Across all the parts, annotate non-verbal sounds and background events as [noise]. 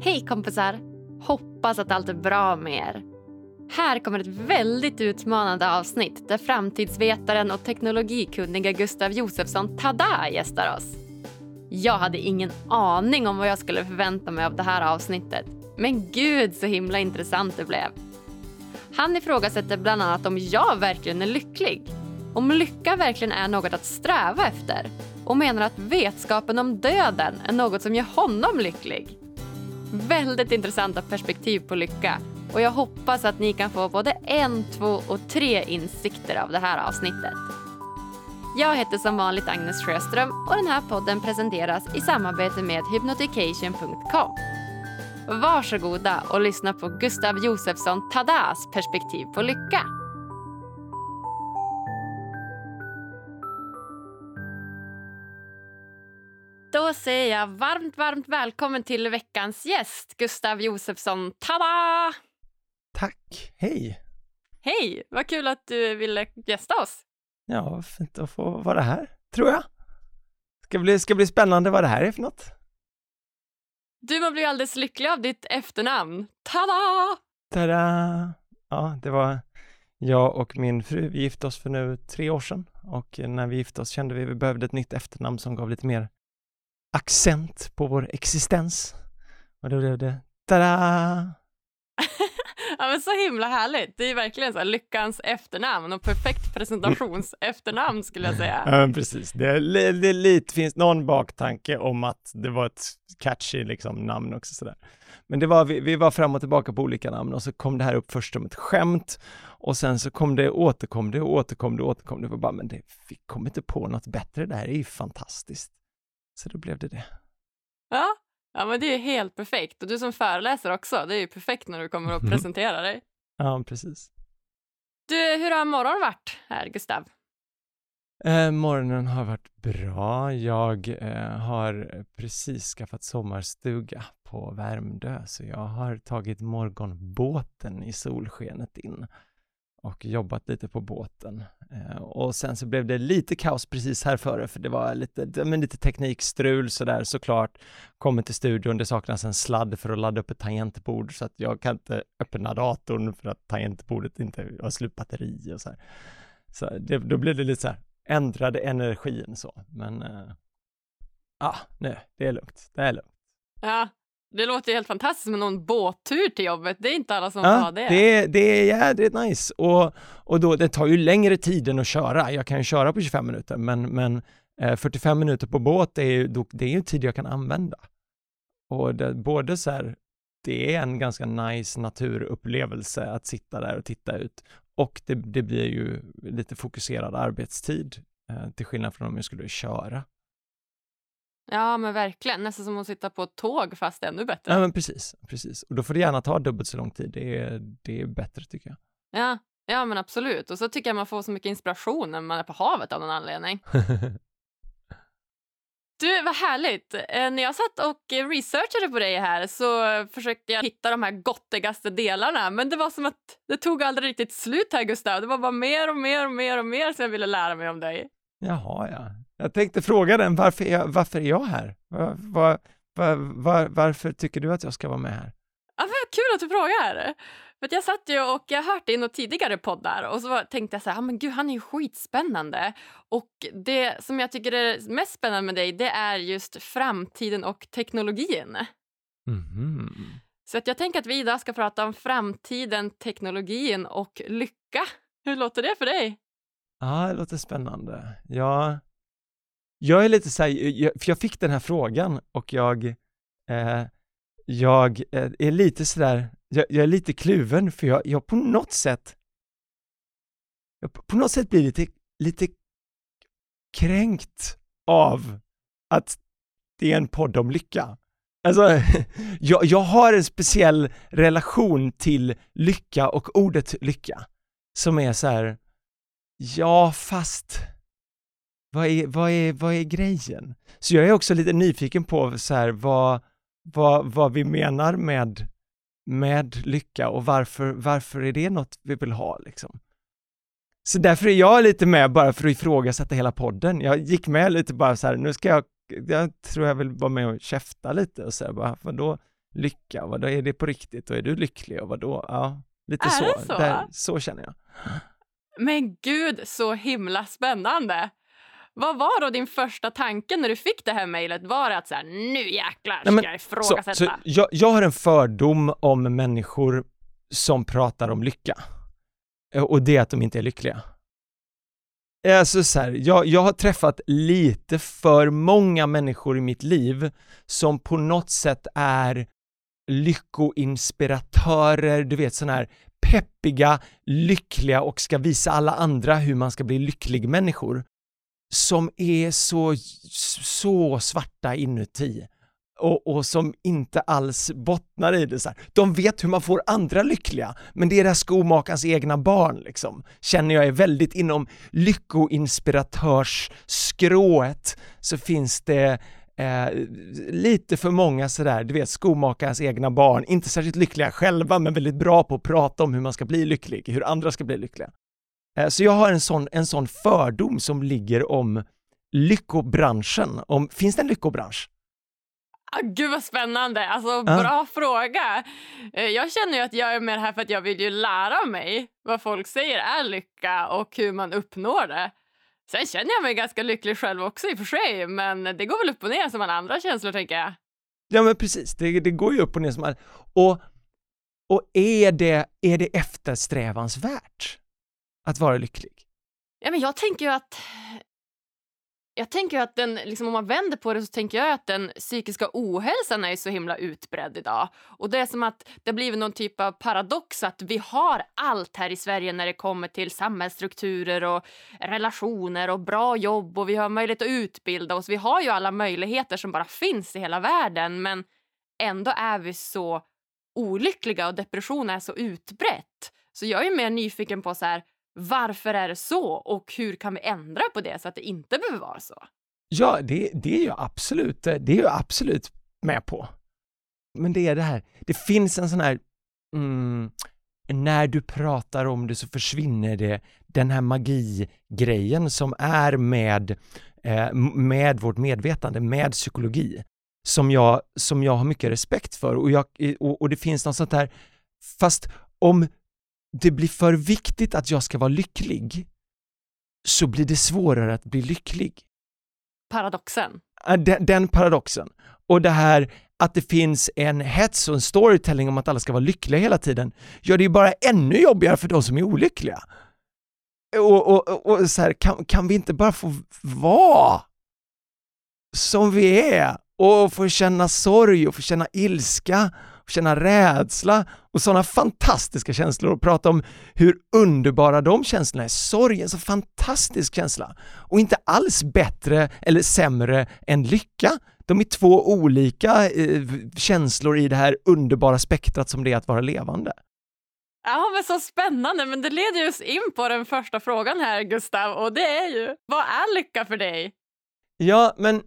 Hej kompisar! Hoppas att allt är bra med er. Här kommer ett väldigt utmanande avsnitt där framtidsvetaren och teknologikunniga Gustav Josefsson Tada gästar oss. Jag hade ingen aning om vad jag skulle förvänta mig av det här avsnittet. Men gud så himla intressant det blev. Han ifrågasätter bland annat om jag verkligen är lycklig. Om lycka verkligen är något att sträva efter och menar att vetskapen om döden är något som gör honom lycklig. Väldigt intressanta perspektiv på lycka och jag hoppas att ni kan få både en, två och tre insikter av det här avsnittet. Jag heter som vanligt Agnes Sjöström och den här podden presenteras i samarbete med hypnotication.com. Varsågoda och lyssna på Gustav Josefsson Tadas perspektiv på lycka. Då säger jag varmt, varmt välkommen till veckans gäst, Gustav Josefsson. Tada! Tack, hej! Hej, vad kul att du ville gästa oss. Ja, fint att få vara här, tror jag. Ska bli, ska bli spännande vad det här är för något. Du man blir alldeles lycklig av ditt efternamn. Tada! Tada! Ja, det var jag och min fru, vi gifte oss för nu tre år sedan och när vi gifte oss kände vi att vi behövde ett nytt efternamn som gav lite mer accent på vår existens. Och då blev det tada! [laughs] ja, men så himla härligt. Det är verkligen så lyckans efternamn och perfekt presentations [laughs] efternamn skulle jag säga. Ja, precis. Det, är, det, lite, finns någon baktanke om att det var ett catchy liksom, namn också sådär. Men det var, vi, vi var fram och tillbaka på olika namn och så kom det här upp först som ett skämt och sen så kom det, återkom det, återkom det, återkom det och bara, men det, vi kom inte på något bättre, det här är ju fantastiskt. Så då blev det det. Ja, ja men det är helt perfekt. Och du som föreläser också, det är ju perfekt när du kommer att [laughs] presentera dig. Ja, precis. Du, hur har morgonen varit här, Gustav? Eh, morgonen har varit bra. Jag eh, har precis skaffat sommarstuga på Värmdö, så jag har tagit morgonbåten i solskenet in och jobbat lite på båten. Eh, och sen så blev det lite kaos precis här före för det var lite, men lite teknikstrul sådär såklart. Kommer till studion, det saknas en sladd för att ladda upp ett tangentbord så att jag kan inte öppna datorn för att tangentbordet inte har slut batteri och så här. Så det, då blev det lite så här, ändrade energin så, men eh, ja, ah, nu, det är lugnt, det är lugnt. Ja, det låter ju helt fantastiskt med någon båttur till jobbet. Det är inte alla som ja, har det. Det, det är jädrigt nice och, och då, det tar ju längre tid än att köra. Jag kan ju köra på 25 minuter, men, men eh, 45 minuter på båt är ju, det är ju tid jag kan använda. Och det, både så här, det är en ganska nice naturupplevelse att sitta där och titta ut och det, det blir ju lite fokuserad arbetstid eh, till skillnad från om jag skulle köra. Ja, men verkligen. Nästan som att sitta på ett tåg, fast ännu bättre. Ja, men precis. precis. Och då får det gärna ta dubbelt så lång tid. Det är, det är bättre, tycker jag. Ja, ja, men absolut. Och så tycker jag man får så mycket inspiration när man är på havet av någon anledning. [laughs] Du, vad härligt! Eh, när jag satt och researchade på dig här så försökte jag hitta de här gottigaste delarna men det var som att det tog aldrig riktigt slut här Gustav. Det var bara mer och mer och mer och mer som jag ville lära mig om dig. Jaha, ja. Jag tänkte fråga den, varför är jag, varför är jag här? Var, var, var, varför tycker du att jag ska vara med här? Ja, vad kul att du frågar! För jag satt ju och jag hört det i några tidigare poddar och så tänkte jag så här, ah, men gud han är ju skitspännande. Och det som jag tycker är mest spännande med dig det är just framtiden och teknologin. Mm. Så att jag tänker att vi idag ska prata om framtiden, teknologin och lycka. Hur låter det för dig? Ja, det låter spännande. Ja, jag är lite så här, för jag fick den här frågan och jag, eh, jag eh, är lite sådär, jag, jag är lite kluven för jag, jag på något sätt, jag på något sätt blir lite, lite kränkt av att det är en podd om lycka. Alltså, [laughs] jag, jag har en speciell relation till lycka och ordet lycka som är så här, ja fast vad är, vad är, vad är grejen? Så jag är också lite nyfiken på så här, vad, vad, vad vi menar med, med lycka och varför, varför är det något vi vill ha liksom. Så därför är jag lite med bara för att ifrågasätta hela podden. Jag gick med lite bara så här, nu ska jag, jag tror jag vill vara med och käfta lite och säga bara, vadå lycka? Vad då är det på riktigt och är du lycklig och vad då? Ja, lite Är så. det så? Där, så känner jag. Men gud, så himla spännande! Vad var då din första tanke när du fick det här mejlet? Var det att så här, nu jäklar ska Nej, men jag Så, ifrågasätta? så jag, jag har en fördom om människor som pratar om lycka. Eh, Och det är att de inte är lyckliga. Alltså så här, jag, jag har träffat lite för många människor i mitt liv som på något sätt är lyckoinspiratörer, du vet sådana här peppiga, lyckliga och ska visa alla andra hur man ska bli lycklig människor som är så, så svarta inuti och, och som inte alls bottnar i det så här. De vet hur man får andra lyckliga, men det är det här skomakarens egna barn liksom, känner jag är väldigt inom lyckoinspiratörsskrået så finns det eh, lite för många sådär, du vet skomakarens egna barn, inte särskilt lyckliga själva men väldigt bra på att prata om hur man ska bli lycklig, hur andra ska bli lyckliga. Eh, Så jag har en sån, en sån fördom som ligger om lyckobranschen. Om, finns det en lyckobransch? Ah, gud vad spännande! Alltså, bra fråga. Eh, Jag känner ju att jag är med här för att jag vill ju lära mig vad folk säger är lycka och hur man uppnår det. Sen känner jag mig ganska lycklig själv också i och för sig, men det går väl upp och ner som alla andra känslor tänker jag. Ja men precis, det, det går ju upp och ner som all... Och, och är, det, är det eftersträvansvärt att vara lycklig? Ja, men jag tänker ju att jag tänker att den, liksom, om man vänder på det så tänker jag att den psykiska ohälsan är så himla utbredd idag. Och det är som att det har blivit någon typ av paradox att vi har allt här i Sverige när det kommer till samhällsstrukturer och relationer och bra jobb och vi har möjlighet att utbilda oss. Vi har ju alla möjligheter som bara finns i hela världen men ändå är vi så olyckliga och depression är så utbrett. Så jag är mer nyfiken på så här, varför är det så och hur kan vi ändra på det så att det inte behöver vara så? Ja, det, det är jag absolut, eh, det är jag absolut med på. Men det är det här, det finns en sån här, mm, när du pratar om det så försvinner det, den här magigrejen som är med, eh, med vårt medvetande, med psykologi, som jag, som jag har mycket respekt för och, jag, och, och det finns något sånt här, fast om det blir för viktigt att jag ska vara lycklig, så blir det svårare att bli lycklig. Paradoxen. Den, den paradoxen. Och det här att det finns en hets och en storytelling om att alla ska vara lyckliga hela tiden, gör det ju bara ännu jobbigare för de som är olyckliga. Och, och, och, så här, kan, kan vi inte bara få vara som vi är och få känna sorg och få känna ilska känna rädsla och sådana fantastiska känslor och prata om hur underbara de känslorna är. Sorg är en så fantastisk känsla och inte alls bättre eller sämre än lycka. De är två olika eh, känslor i det här underbara spektrat som det är att vara levande. Ja, men så spännande. Men det leder ju oss in på den första frågan här, Gustav. Och det är ju, vad är lycka för dig? Ja, men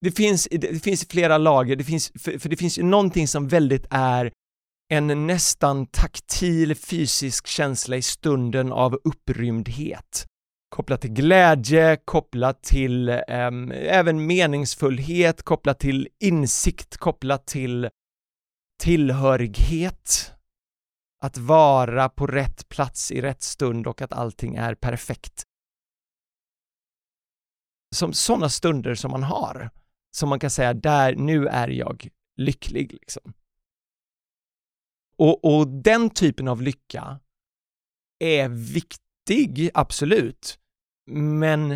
det finns, det finns flera lager, det finns, för, för det finns ju någonting som väldigt är en nästan taktil fysisk känsla i stunden av upprymdhet. Kopplat till glädje, kopplat till ehm, även meningsfullhet, kopplat till insikt, kopplat till tillhörighet. Att vara på rätt plats i rätt stund och att allting är perfekt. Som sådana stunder som man har, som man kan säga, där, nu är jag lycklig liksom. Och, och den typen av lycka är viktig, absolut, men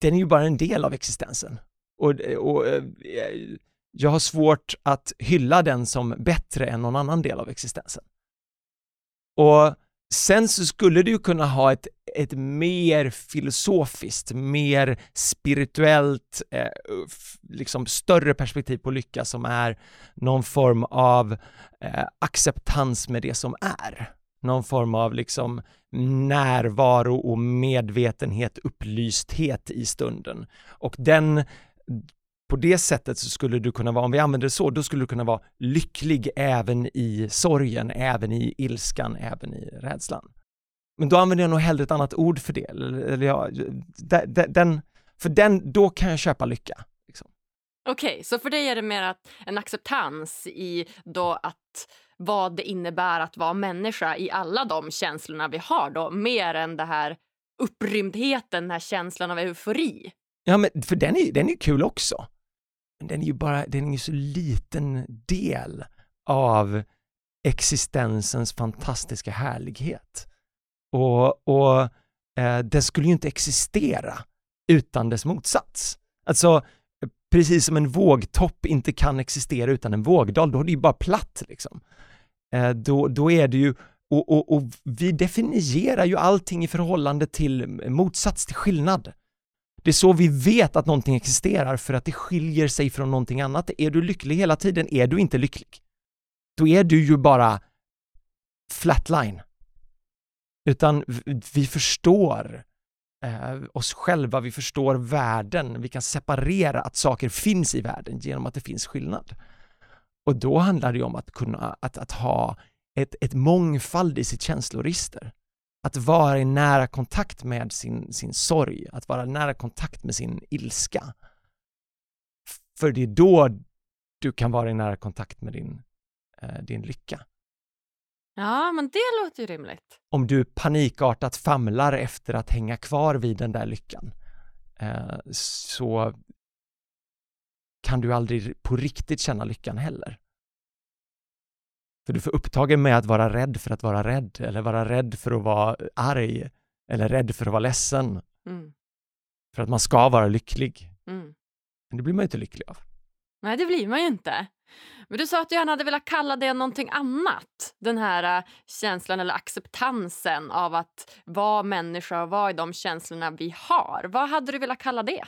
den är ju bara en del av existensen. Och, och eh, jag har svårt att hylla den som bättre än någon annan del av existensen. Och sen så skulle du kunna ha ett, ett mer filosofiskt, mer spirituellt, eh, liksom större perspektiv på lycka som är någon form av eh, acceptans med det som är. Någon form av liksom närvaro och medvetenhet, upplysthet i stunden. Och den, på det sättet så skulle du kunna vara, om vi använder det så, då skulle du kunna vara lycklig även i sorgen, även i ilskan, även i rädslan. Men då använder jag nog hellre ett annat ord för det, eller, eller ja, de- de- den, för den, då kan jag köpa lycka. Liksom. Okej, okay, så för dig är det mer att en acceptans i då att vad det innebär att vara människa i alla de känslorna vi har då, mer än det här upprymdheten, den här känslan av eufori. Ja, men för den är, den är kul också. Den är ju bara, den är ju så liten del av existensens fantastiska härlighet. Och, och eh, den skulle ju inte existera utan dess motsats. Alltså, precis som en vågtopp inte kan existera utan en vågdal, då är det ju bara platt liksom. Eh, då, då är det ju, och, och, och vi definierar ju allting i förhållande till motsats, till skillnad. Det är så vi vet att någonting existerar för att det skiljer sig från någonting annat. Är du lycklig hela tiden är du inte lycklig. Då är du ju bara flatline. Utan vi förstår eh, oss själva, vi förstår världen, vi kan separera att saker finns i världen genom att det finns skillnad. Och då handlar det om att kunna, att, att ha ett, ett mångfald i sitt känsloregister. Att vara i nära kontakt med sin, sin sorg, att vara i nära kontakt med sin ilska. För det är då du kan vara i nära kontakt med din, eh, din lycka. Ja, men det låter ju rimligt. Om du panikartat famlar efter att hänga kvar vid den där lyckan eh, så kan du aldrig på riktigt känna lyckan heller. För du får upptagen med att vara rädd för att vara rädd eller vara rädd för att vara arg eller rädd för att vara ledsen. Mm. För att man ska vara lycklig. Mm. Men det blir man ju inte lycklig av. Nej, det blir man ju inte. Men du sa att du gärna hade velat kalla det någonting annat. Den här uh, känslan eller acceptansen av att vara människa och vara i de känslorna vi har. Vad hade du velat kalla det?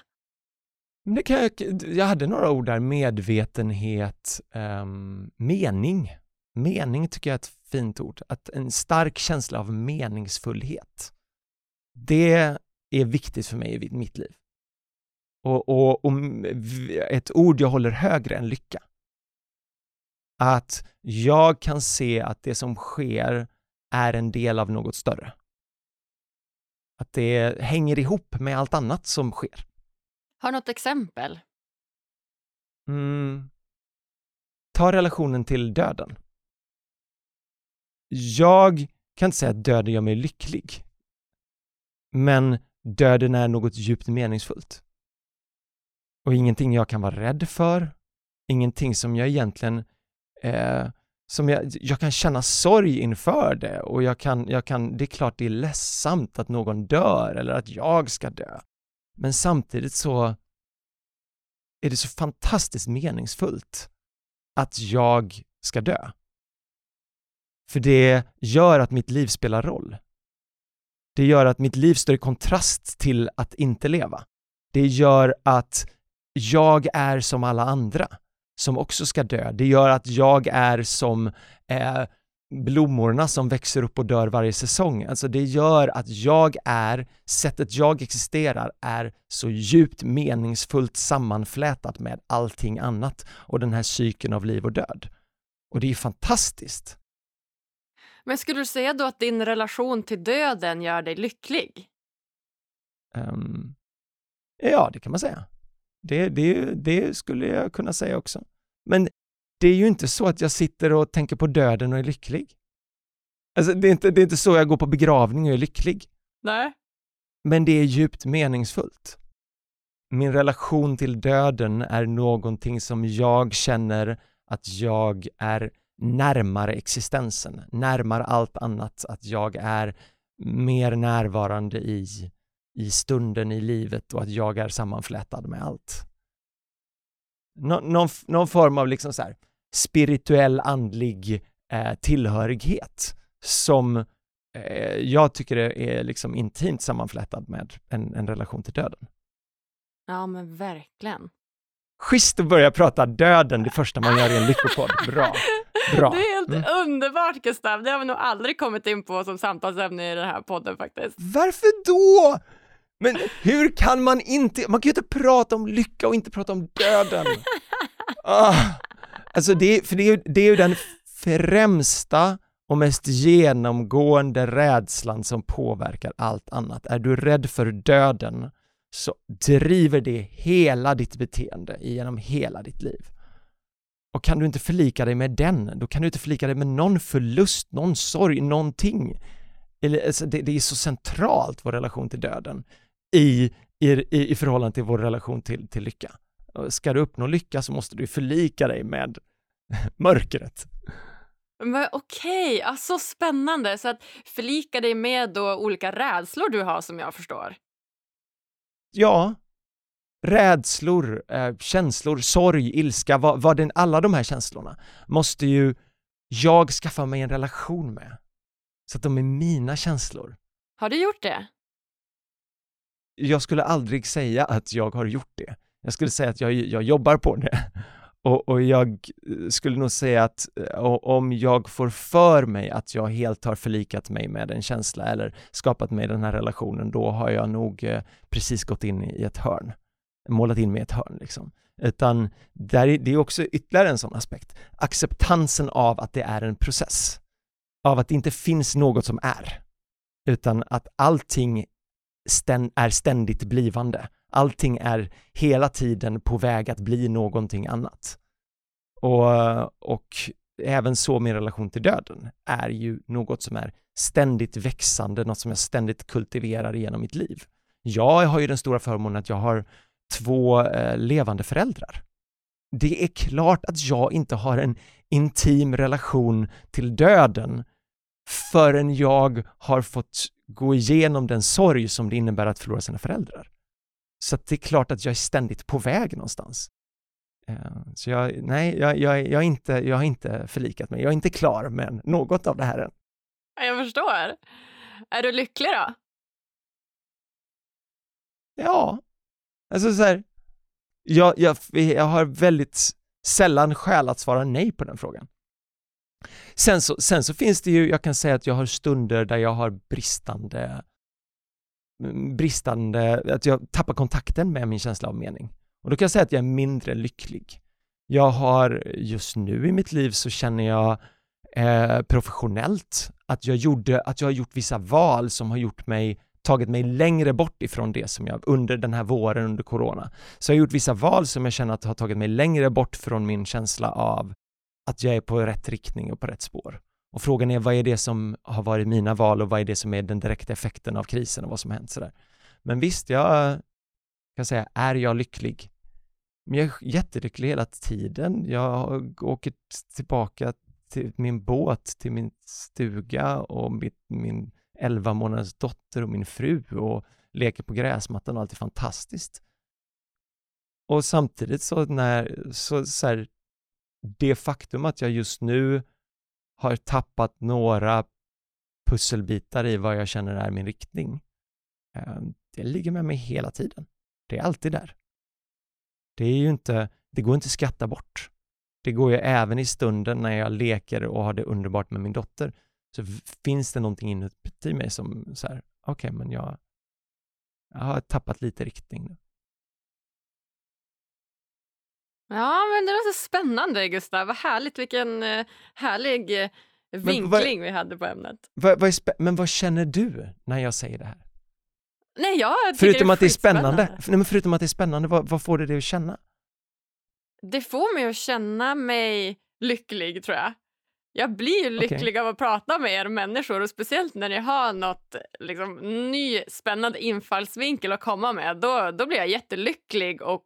Det kan jag, jag hade några ord där, medvetenhet, um, mening. Mening tycker jag är ett fint ord. Att en stark känsla av meningsfullhet. Det är viktigt för mig i mitt liv. Och, och, och ett ord jag håller högre än lycka. Att jag kan se att det som sker är en del av något större. Att det hänger ihop med allt annat som sker. Har något exempel? Mm. Ta relationen till döden. Jag kan inte säga att döden gör mig lycklig. Men döden är något djupt meningsfullt. Och ingenting jag kan vara rädd för, ingenting som jag egentligen eh, som jag, jag kan känna sorg inför det och jag kan, jag kan, det är klart det är ledsamt att någon dör eller att jag ska dö. Men samtidigt så är det så fantastiskt meningsfullt att jag ska dö. För det gör att mitt liv spelar roll. Det gör att mitt liv står i kontrast till att inte leva. Det gör att jag är som alla andra som också ska dö. Det gör att jag är som eh, blommorna som växer upp och dör varje säsong. Alltså det gör att jag är, sättet jag existerar är så djupt meningsfullt sammanflätat med allting annat och den här cykeln av liv och död. Och det är fantastiskt. Men skulle du säga då att din relation till döden gör dig lycklig? Um, ja, det kan man säga. Det, det, det skulle jag kunna säga också. Men det är ju inte så att jag sitter och tänker på döden och är lycklig. Alltså, det är inte, det är inte så jag går på begravning och är lycklig. Nej. Men det är djupt meningsfullt. Min relation till döden är någonting som jag känner att jag är närmare existensen, närmare allt annat, att jag är mer närvarande i, i stunden i livet och att jag är sammanflätad med allt. Nå, någon, någon form av liksom så här spirituell andlig eh, tillhörighet som eh, jag tycker är, liksom intimt sammanflätad med en, en relation till döden. Ja, men verkligen. Schysst att börja prata döden det första man gör i en lyckopodd. Bra. Bra. Det är helt mm. underbart Gustav. Det har vi nog aldrig kommit in på som samtalsämne i den här podden faktiskt. Varför då? Men hur kan man inte, man kan ju inte prata om lycka och inte prata om döden. [laughs] Ah. Alltså det, för det är, det är ju den främsta och mest genomgående rädslan som påverkar allt annat. Är du rädd för döden så driver det hela ditt beteende genom hela ditt liv. Och kan du inte förlika dig med den, då kan du inte förlika dig med någon förlust, någon sorg, någonting. Eller, alltså, det, det är så centralt, vår relation till döden, i, i, i förhållande till vår relation till, till lycka. Ska du uppnå lycka så måste du förlika dig med [laughs] mörkret. Men okej, okay. så spännande. Så att förlika dig med då olika rädslor du har som jag förstår. Ja, rädslor, eh, känslor, sorg, ilska, vad, vad den, alla de här känslorna måste ju jag skaffa mig en relation med. Så att de är mina känslor. Har du gjort det? Jag skulle aldrig säga att jag har gjort det. Jag skulle säga att jag, jag jobbar på det. Och, och, jag skulle nog säga att eh, om jag får för mig att jag helt har förlikat mig med en känsla eller skapat mig den här relationen, då har jag nog eh, precis gått in i ett hörn, målat in mig i ett hörn liksom. Utan där är, det är också ytterligare en sån aspekt, acceptansen av att det är en process, av att det inte finns något som är, utan att allting ständ, är ständigt blivande allting är hela tiden på väg att bli någonting annat. Och, och även så min relation till döden är ju något som är ständigt växande, något som jag ständigt kultiverar genom mitt liv. Jag har ju den stora förmånen att jag har två eh, levande föräldrar. Det är klart att jag inte har en intim relation till döden förrän jag har fått gå igenom den sorg som det innebär att förlora sina föräldrar. Så det är klart att jag är ständigt på väg någonstans. Eh, så jag, nej, jag, jag, jag, inte, jag har inte förlikat mig. Jag är inte klar med något av det här än. Jag förstår. Är du lycklig då? Ja, alltså så här, jag, jag, jag har väldigt sällan skäl att svara nej på den frågan. Sen så, sen så finns det ju, jag kan säga att jag har stunder där jag har bristande mm, bristande, att jag tappar kontakten med min känsla av mening. Och då kan jag säga att jag är mindre lycklig. Jag har just nu i mitt liv så känner jag eh, professionellt att jag gjorde, att jag har gjort vissa val som har gjort mig tagit mig längre bort ifrån det som jag under den här våren under corona. Så jag har gjort vissa val som jag känner att har tagit mig längre bort från min känsla av att jag är på rätt riktning och på rätt spår. Och frågan är vad är det som har varit mina val och vad är det som är den direkta effekten av krisen och vad som hänt sådär. Men visst, jag kan säga, är jag lycklig? Men jag är jättelycklig hela tiden. Jag åker tillbaka till min båt, till min stuga och mitt, min 11 månaders dotter och min fru och leker på gräsmattan och allt är fantastiskt. Och samtidigt så när, så, så här, det faktum att jag just nu har tappat några pusselbitar i vad jag känner är min riktning. Eh, det ligger med mig hela tiden. Det är alltid där. Det är ju inte, det går inte att skatta bort. Det går ju även i stunden när jag leker och har det underbart med min dotter. Så finns det någonting inuti mig som så här, okej, okay, men jag, jag har tappat lite riktning nu. Ja, men det låter spännande, Gustav. Vad härligt. Vilken uh, härlig uh, vinkling vad, vi hade på ämnet. Vad, vad men vad känner du när jag säger det här? Nej, jag förutom det att det är spännande. Nej, men förutom att det är spännande, vad, vad får det dig att känna? Det får mig att känna mig lycklig, tror jag. Jag blir lycklig okay. av att prata med er människor och speciellt när ni har något liksom, ny spännande infallsvinkel att komma med. Då, då blir jag jättelycklig och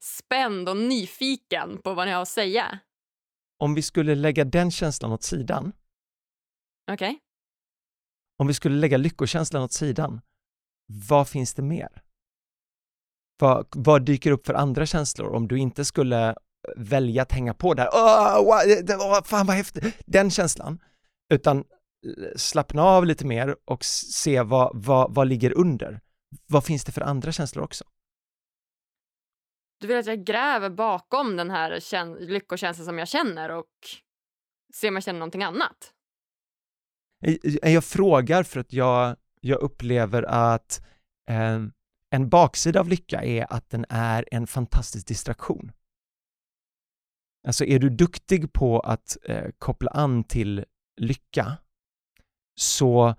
spänd och nyfiken på vad ni har att säga. Om vi skulle lägga den känslan åt sidan. Okej. Okay. Om vi skulle lägga lyckokänslan åt sidan, vad finns det mer? Vad, vad dyker upp för andra känslor om du inte skulle välja att hänga på där, åh, åh, fan vad häftigt, den känslan, utan eh, slappna av lite mer och se vad, vad, vad ligger under. Vad finns det för andra känslor också? Du vill att jag gräver bakom den här lyckokänslan som jag känner och ser om jag känner någonting annat? Jag frågar för att jag, jag upplever att eh, en baksida av lycka är att den är en fantastisk distraktion. Alltså är du duktig på att eh, koppla an till lycka så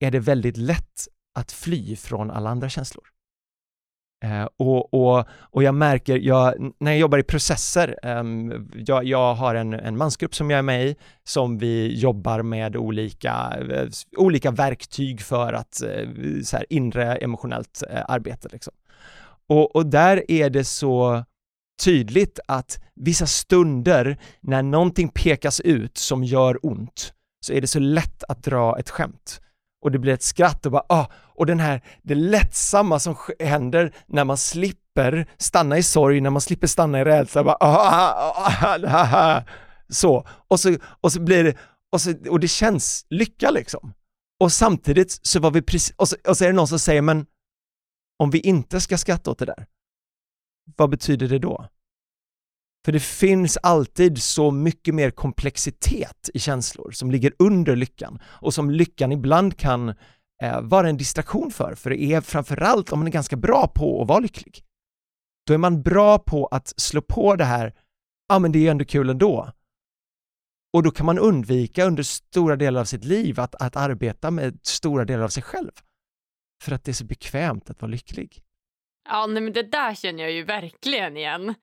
är det väldigt lätt att fly från alla andra känslor. Eh, och, och, och jag märker, jag, när jag jobbar i processer, eh, jag, jag, har en, en mansgrupp som jag är med i, som vi jobbar med olika, eh, olika verktyg för att uh, så här, inre emotionellt eh, arbete. Liksom. Och, och där är det så tydligt att vissa stunder när någonting pekas ut som gör ont, så är det så lätt att dra ett skämt. Och det blir ett skratt och bara ah, och den här, det lättsamma som händer när man slipper stanna i sorg, när man slipper stanna i rädsla, bara ah, ah, ah, ah, ah, ah, så, och så, och så blir det, och, så, och det känns lycka liksom. Och samtidigt så var vi precis, och så, och så är det någon som säger men om vi inte ska skratta åt det där, vad betyder det då? För det finns alltid så mycket mer komplexitet i känslor som ligger under lyckan och som lyckan ibland kan eh, vara en distraktion för, för det är framförallt om man är ganska bra på att vara lycklig. Då är man bra på att slå på det här, ja ah, men det är ju ändå kul ändå. Och då kan man undvika under stora delar av sitt liv att, att arbeta med stora delar av sig själv. För att det är så bekvämt att vara lycklig. Ja, nej, men det där känner jag ju verkligen igen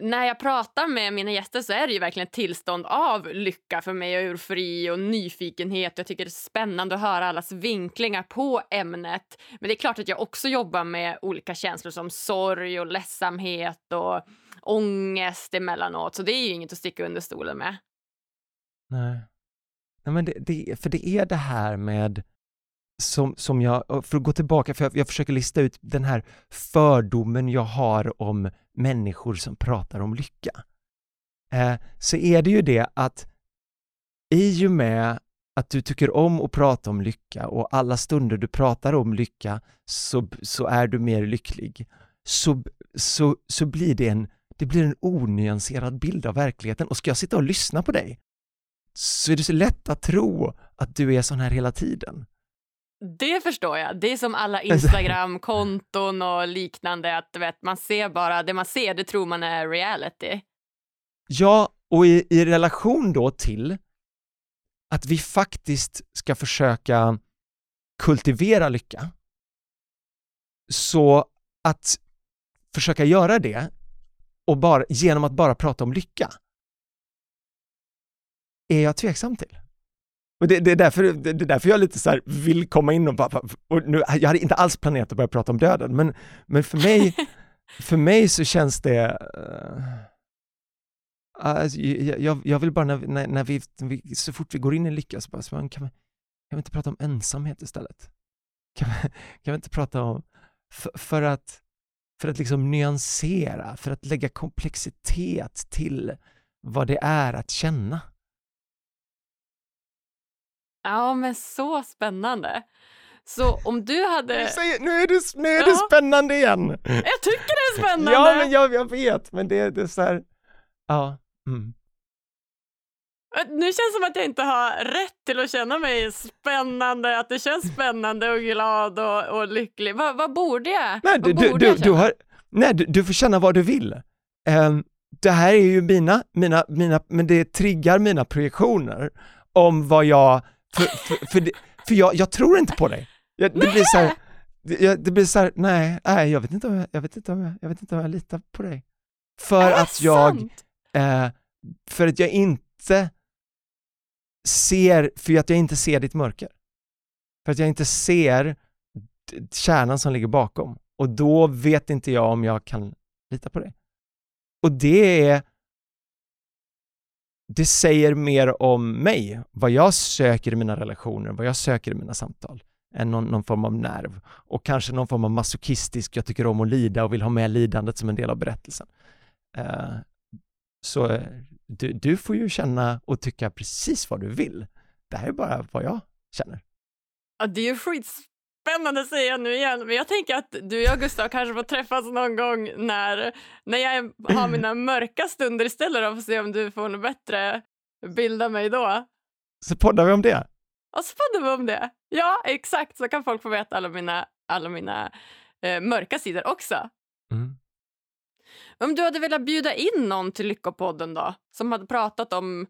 när jag pratar med mina gäster så är det ju verkligen ett tillstånd av lycka för mig och eufori och nyfikenhet. Jag tycker det är spännande att höra allas vinklingar på ämnet. Men det är klart att jag också jobbar med olika känslor som sorg och ledsamhet och ångest emellanåt. Så det är ju inget att sticka under stolen med. Nej. Nej men det, det, för det är det här med som, som jag, för att gå tillbaka, för jag, jag, försöker lista ut den här fördomen jag har om människor som pratar om lycka. Eh, så är det ju det att i och med att du tycker om att prata om lycka och alla stunder du pratar om lycka så, så är du mer lycklig, så, så, så blir det en, det blir en onyanserad bild av verkligheten. Och ska jag sitta och lyssna på dig så är det så lätt att tro att du är sån här hela tiden. Det förstår jag. Det är som alla [laughs] Instagram-konton och liknande. Att vet, Man ser bara det man ser, det tror man är reality. Ja, och i, i relation då till att vi faktiskt ska försöka kultivera lycka. Så att försöka göra det och bara, genom att bara prata om lycka är jag tveksam till. Och det, det, är därför, det, är därför jag lite så vill komma in och bara, och nu, jag hade inte alls planerat att börja prata om döden, men, men för mig, [laughs] för mig så känns det, uh, alltså, jag, jag, vill bara när, när, när, vi, vi, så fort vi går in i lycka så bara, så kan, vi, kan vi inte prata om ensamhet istället? Kan vi, [laughs] kan vi inte prata om, för, för att, för att liksom nyansera, för att lägga komplexitet till vad det är att känna. Ja, men så spännande. Så om du hade... Säger, nu är det, nu är det ja. spännande igen! Jag tycker det är [laughs] spännande! ja, men jag, jag vet, men det, det är så här... Ja. Mm. Nu känns det som att jag inte har rätt till att känna mig spännande, att det känns spännande och glad och, och lycklig. Va, vad borde jag? Nej, du, borde du, jag du, har, nej du, du får känna vad du vill. Um, det här är ju mina, mina, mina, men det triggar mina projektioner om vad jag för, för, för, det, för jag, jag, tror inte på dig. Jag, det blir så här, det, det, blir så här, nej, nej, jag vet inte om jag, jag vet inte om jag, jag vet inte om jag litar på dig. För att jag, eh, för att jag inte ser, för att jag inte ser ditt mörker. För att jag inte ser kärnan som ligger bakom. Och då vet inte jag om jag kan lita på dig. Och det är det säger mer om mig, vad jag söker i mina relationer, vad jag söker i mina samtal, än någon, någon, form av nerv. Och kanske någon form av masochistisk, jag tycker om att lida och vill ha med lidandet som en del av berättelsen. Uh, så eh, du, du får ju känna och tycka precis vad du vill. Det här är bara vad jag känner. Ja, det är ju skitspännande säger jag nu igen, men jag tänker att du och jag Gustav kanske får träffas någon gång när, när jag har mina [clears throat] mörka stunder istället och får se om du får något bättre bild av mig då. Så poddar vi om det? Ja, så poddar vi om det. Ja, exakt, så kan folk få veta alla mina, alla mina eh, mörka sidor också. Mm. Om du hade velat bjuda in någon till Lyckopodden då, som hade pratat om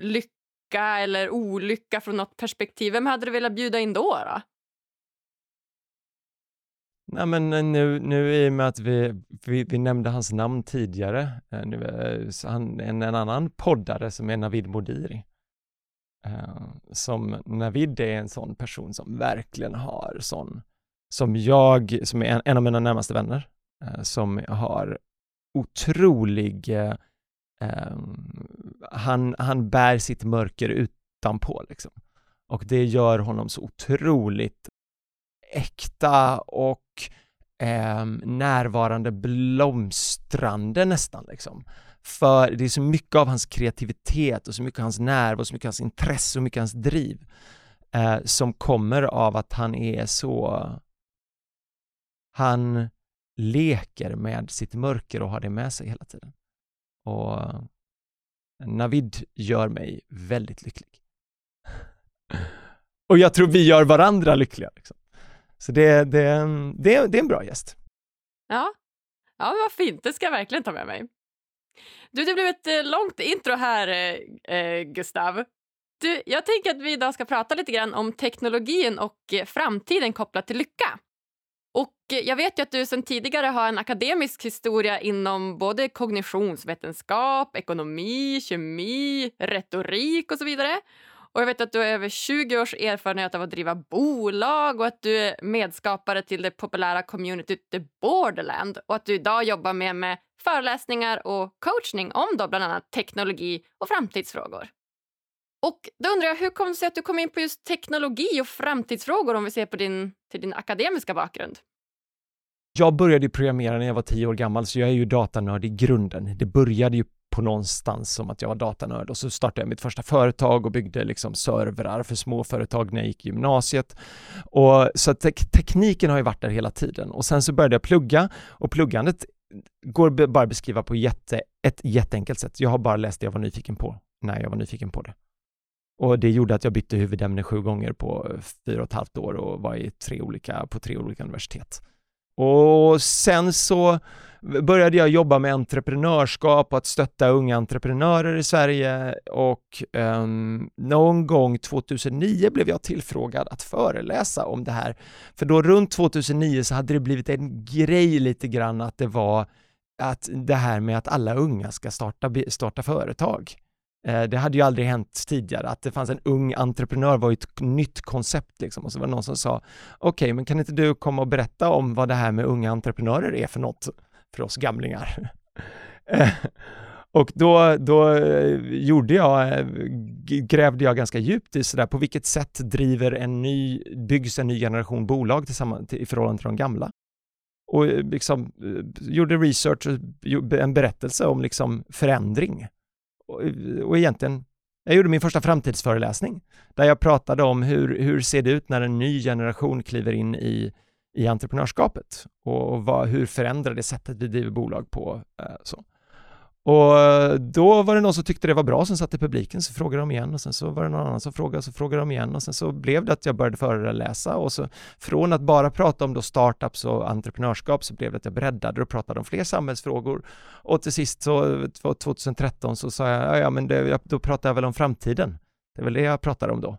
lycka eller olycka från något perspektiv, vem hade du velat bjuda in då? då? Nej men eh, nu, nu i och med att vi, vi, vi nämnde hans namn tidigare, eh, nu, eh, han, en, en annan poddare som är Navid Modiri. Som Navid är en sån person som verkligen har sån, som jag, som är en, en av mina närmaste vänner, som har otrolig, eh, han, han bär sitt mörker utanpå liksom. Och det gör honom så otroligt äkta och eh, närvarande, blomstrande nästan liksom. För det är så mycket av hans kreativitet och så mycket av hans nerv och så mycket av hans intresse och mycket av hans driv eh, som kommer av att han är så han leker med sitt mörker och har det med sig hela tiden. Och Navid gör mig väldigt lycklig. [laughs] Och jag tror vi gör varandra lyckliga. Liksom. Så det, det, det, det är en bra gäst. Ja. ja, vad fint. Det ska jag verkligen ta med mig. Du, det blev ett eh, långt intro här, eh, eh, Gustav. Du, jag tänker att vi idag ska prata lite grann om teknologin och eh, framtiden kopplat till lycka. Och jag vet ju att du sedan tidigare har en akademisk historia inom både kognitionsvetenskap, ekonomi, kemi, retorik och så vidare. Och jag vet att du har över 20 års erfarenhet av att driva bolag och att du är medskapare till det populära communityt The Borderland och att du idag jobbar med, med föreläsningar och coachning om då bland annat teknologi och framtidsfrågor. Och då undrar jag, hur kom det sig att du kom in på just teknologi och framtidsfrågor om vi ser på din, till din akademiska bakgrund? Jag började programmera när jag var tio år gammal, så jag är ju datanörd i grunden. Det började ju på någonstans som att jag var datanörd och så startade jag mitt första företag och byggde liksom servrar för småföretag när jag gick i gymnasiet. Och så te tekniken har ju varit där hela tiden och sen så började jag plugga och pluggandet går bara att beskriva på jätte, ett jätteenkelt sätt. Jag har bara läst det jag var nyfiken på när jag var nyfiken på det. Och det gjorde att jag bytte huvudämne sju gånger på eh, fyra och ett halvt år och var i tre olika, på tre olika universitet. Och sen så började jag jobba med entreprenörskap och att stötta unga entreprenörer i Sverige och um, någon gång 2009 blev jag tillfrågad att föreläsa om det här. För då runt 2009 så hade det blivit en grej lite grann att det var att det här med att alla unga ska starta, starta företag. Eh, det hade ju aldrig hänt tidigare, att det fanns en ung entreprenör var ju ett nytt koncept liksom. Och så var det någon som sa, okej, okay, men kan inte du komma och berätta om vad det här med unga entreprenörer är för något för oss gamlingar? [laughs] Eh, och då, då eh, gjorde jag, grävde jag ganska djupt i sådär, på vilket sätt driver en ny, byggs en ny generation bolag tillsammans, i förhållande till de gamla? Och liksom gjorde research, en berättelse om liksom förändring och, och egentligen, jag gjorde min första framtidsföreläsning där jag pratade om hur, hur ser det ut när en ny generation kliver in i, i entreprenörskapet och vad, hur förändrar det sättet vi driver bolag på. Eh, så. Och eh, då var det någon som tyckte det var bra som satt i publiken, så frågade de igen och sen så var det någon annan som frågade, så frågade de igen och sen så blev det att jag började föreläsa och så från att bara prata om då startups och entreprenörskap så blev det att jag breddade och pratade om fler samhällsfrågor och till sist så 2013 så sa jag, ja men det, då pratar jag väl om framtiden. Det är väl det jag pratar om då.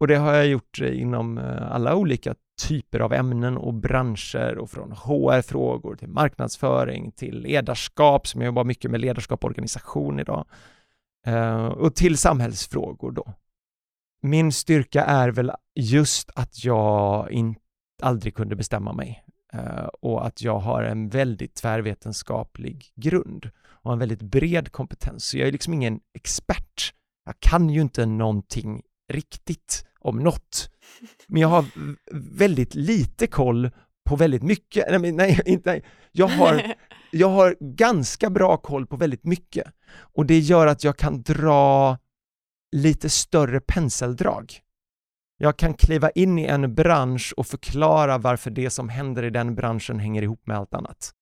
Och det har jag gjort inom eh, alla olika typer av ämnen och branscher och från HR-frågor till marknadsföring till ledarskap som jag jobbar mycket med ledarskap och organisation idag eh, och till samhällsfrågor då. Min styrka är väl just att jag in, aldrig kunde bestämma mig eh, och att jag har en väldigt tvärvetenskaplig grund och en väldigt bred kompetens. Så jag är liksom ingen expert. Jag kan ju inte någonting riktigt om något. Men jag har väldigt lite koll på väldigt mycket. Nej, nej, inte, nej. Jag, har, [laughs] jag har ganska bra koll på väldigt mycket och det gör att jag kan dra lite större penseldrag. Jag kan kliva in i en bransch och förklara varför det som händer i den branschen hänger ihop med allt annat.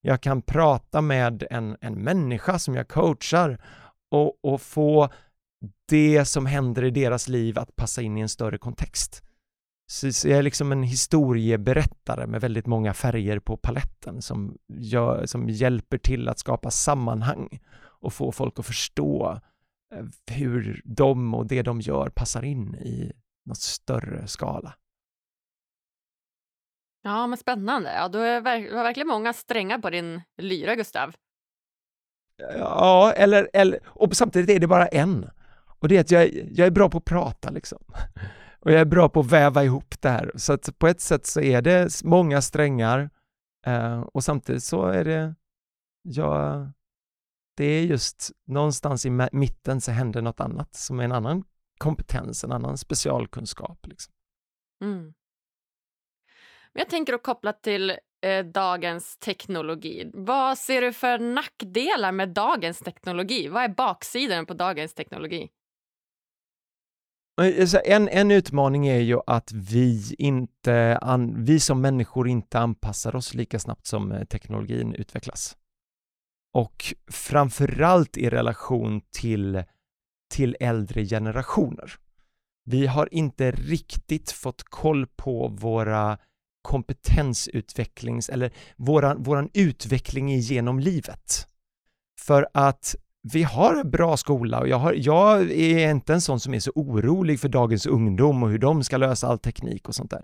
Jag kan prata med en, en människa som jag coachar och, och få det som händer i deras liv att passa in i en större kontext. Så jag är liksom en historieberättare med väldigt många färger på paletten som, gör, som hjälper till att skapa sammanhang och få folk att förstå eh, hur de och det de gör passar in i något större skala. Ja, men spännande. Ja, du har verkligen många strängar på din lyra, Gustav. Ja, eller, eller, och samtidigt är det bara en. Och det är att jag, jag är bra på att prata liksom. Och jag är bra på att väva ihop det här. Så att på ett sätt så är det många strängar eh, och samtidigt så är det, ja, det är just någonstans i mitten så händer något annat som är en annan kompetens, en annan specialkunskap. Liksom. Mm. Jag tänker att koppla till eh, dagens teknologi. Vad ser du för nackdelar med dagens teknologi? Vad är baksidan på dagens teknologi? Eh, en, en utmaning är ju att vi, inte, vi som människor inte anpassar oss lika snabbt som eh, teknologin utvecklas. Och framförallt i relation till, till äldre generationer. Vi har inte riktigt fått koll på våra kompetensutvecklings eller våran, våran utveckling genom livet. För att vi har en bra skola och jag, har, jag är inte en sån som är så orolig för dagens ungdom och hur de ska lösa all teknik och sånt där.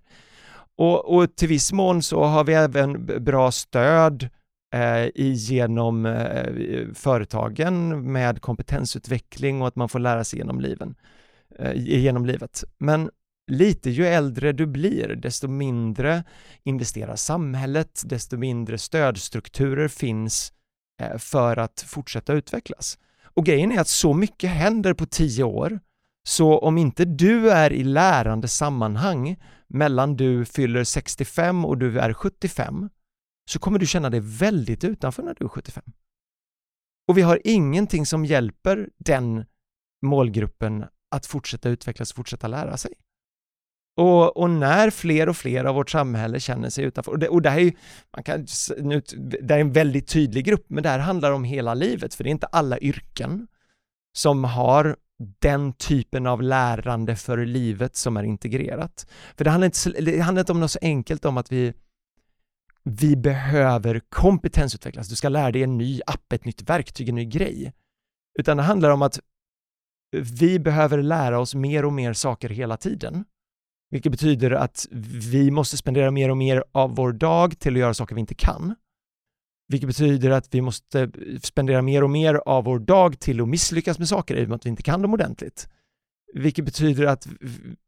Och, och till viss mån så har vi även bra stöd eh, genom eh, företagen med kompetensutveckling och att man får lära sig genom, liven, eh, genom livet. Men lite ju äldre du blir, desto mindre investerar samhället, desto mindre stödstrukturer finns Eh, för att fortsätta utvecklas. Och grejen är att så mycket händer på tio år, så om inte du är i lärande sammanhang mellan du fyller 65 och du är 75, så kommer du känna dig väldigt utanför när du är 75. Och vi har ingenting som hjälper den målgruppen att fortsätta utvecklas och fortsätta lära sig. Och, och, när fler och fler av vårt samhälle känner sig utanför, och det, och det här är ju, man kan, nu, det är en väldigt tydlig grupp, men det här handlar om hela livet, för det är inte alla yrken som har den typen av lärande för livet som är integrerat. För det handlar inte, det handlar inte om något så enkelt om att vi, vi behöver kompetensutvecklas, du ska lära dig en ny app, ett nytt verktyg, en ny grej. Utan det handlar om att vi behöver lära oss mer och mer saker hela tiden vilket betyder att vi måste spendera mer och mer av vår dag till att göra saker vi inte kan. Vilket betyder att vi måste spendera mer och mer av vår dag till att misslyckas med saker i och med att vi inte kan dem ordentligt. Vilket betyder att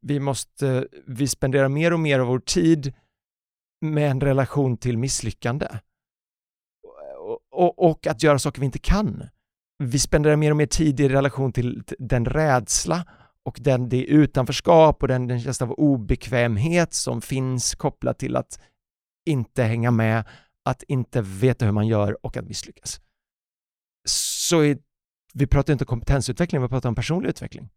vi måste, vi spenderar mer och mer av vår tid med en relation till misslyckande. Och, och, att göra saker vi inte kan. Vi spenderar mer och mer tid i relation till den rädsla och den, det utanförskap och den, den känsla av obekvämhet som finns kopplat till att inte hänga med, att inte veta hur man gör och att misslyckas. Så är, vi pratar inte om kompetensutveckling, vi pratar om personlig utveckling.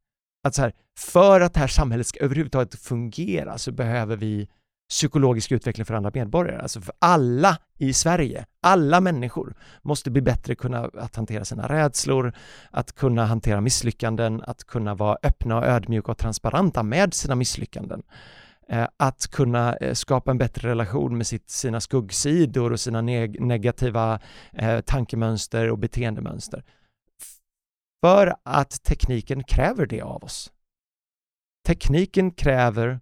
Att så här, för att det här samhället ska överhuvudtaget fungera så behöver vi psykologisk utveckling för andra medborgare. Alltså för alla i Sverige, alla människor måste bli bättre kunna att hantera sina rädslor, att kunna hantera misslyckanden, att kunna vara öppna och ödmjuka och transparenta med sina misslyckanden. Eh, att kunna eh, skapa en bättre relation med sitt, sina skuggsidor och sina neg negativa eh, tankemönster och beteendemönster. För att tekniken kräver det av oss. Tekniken kräver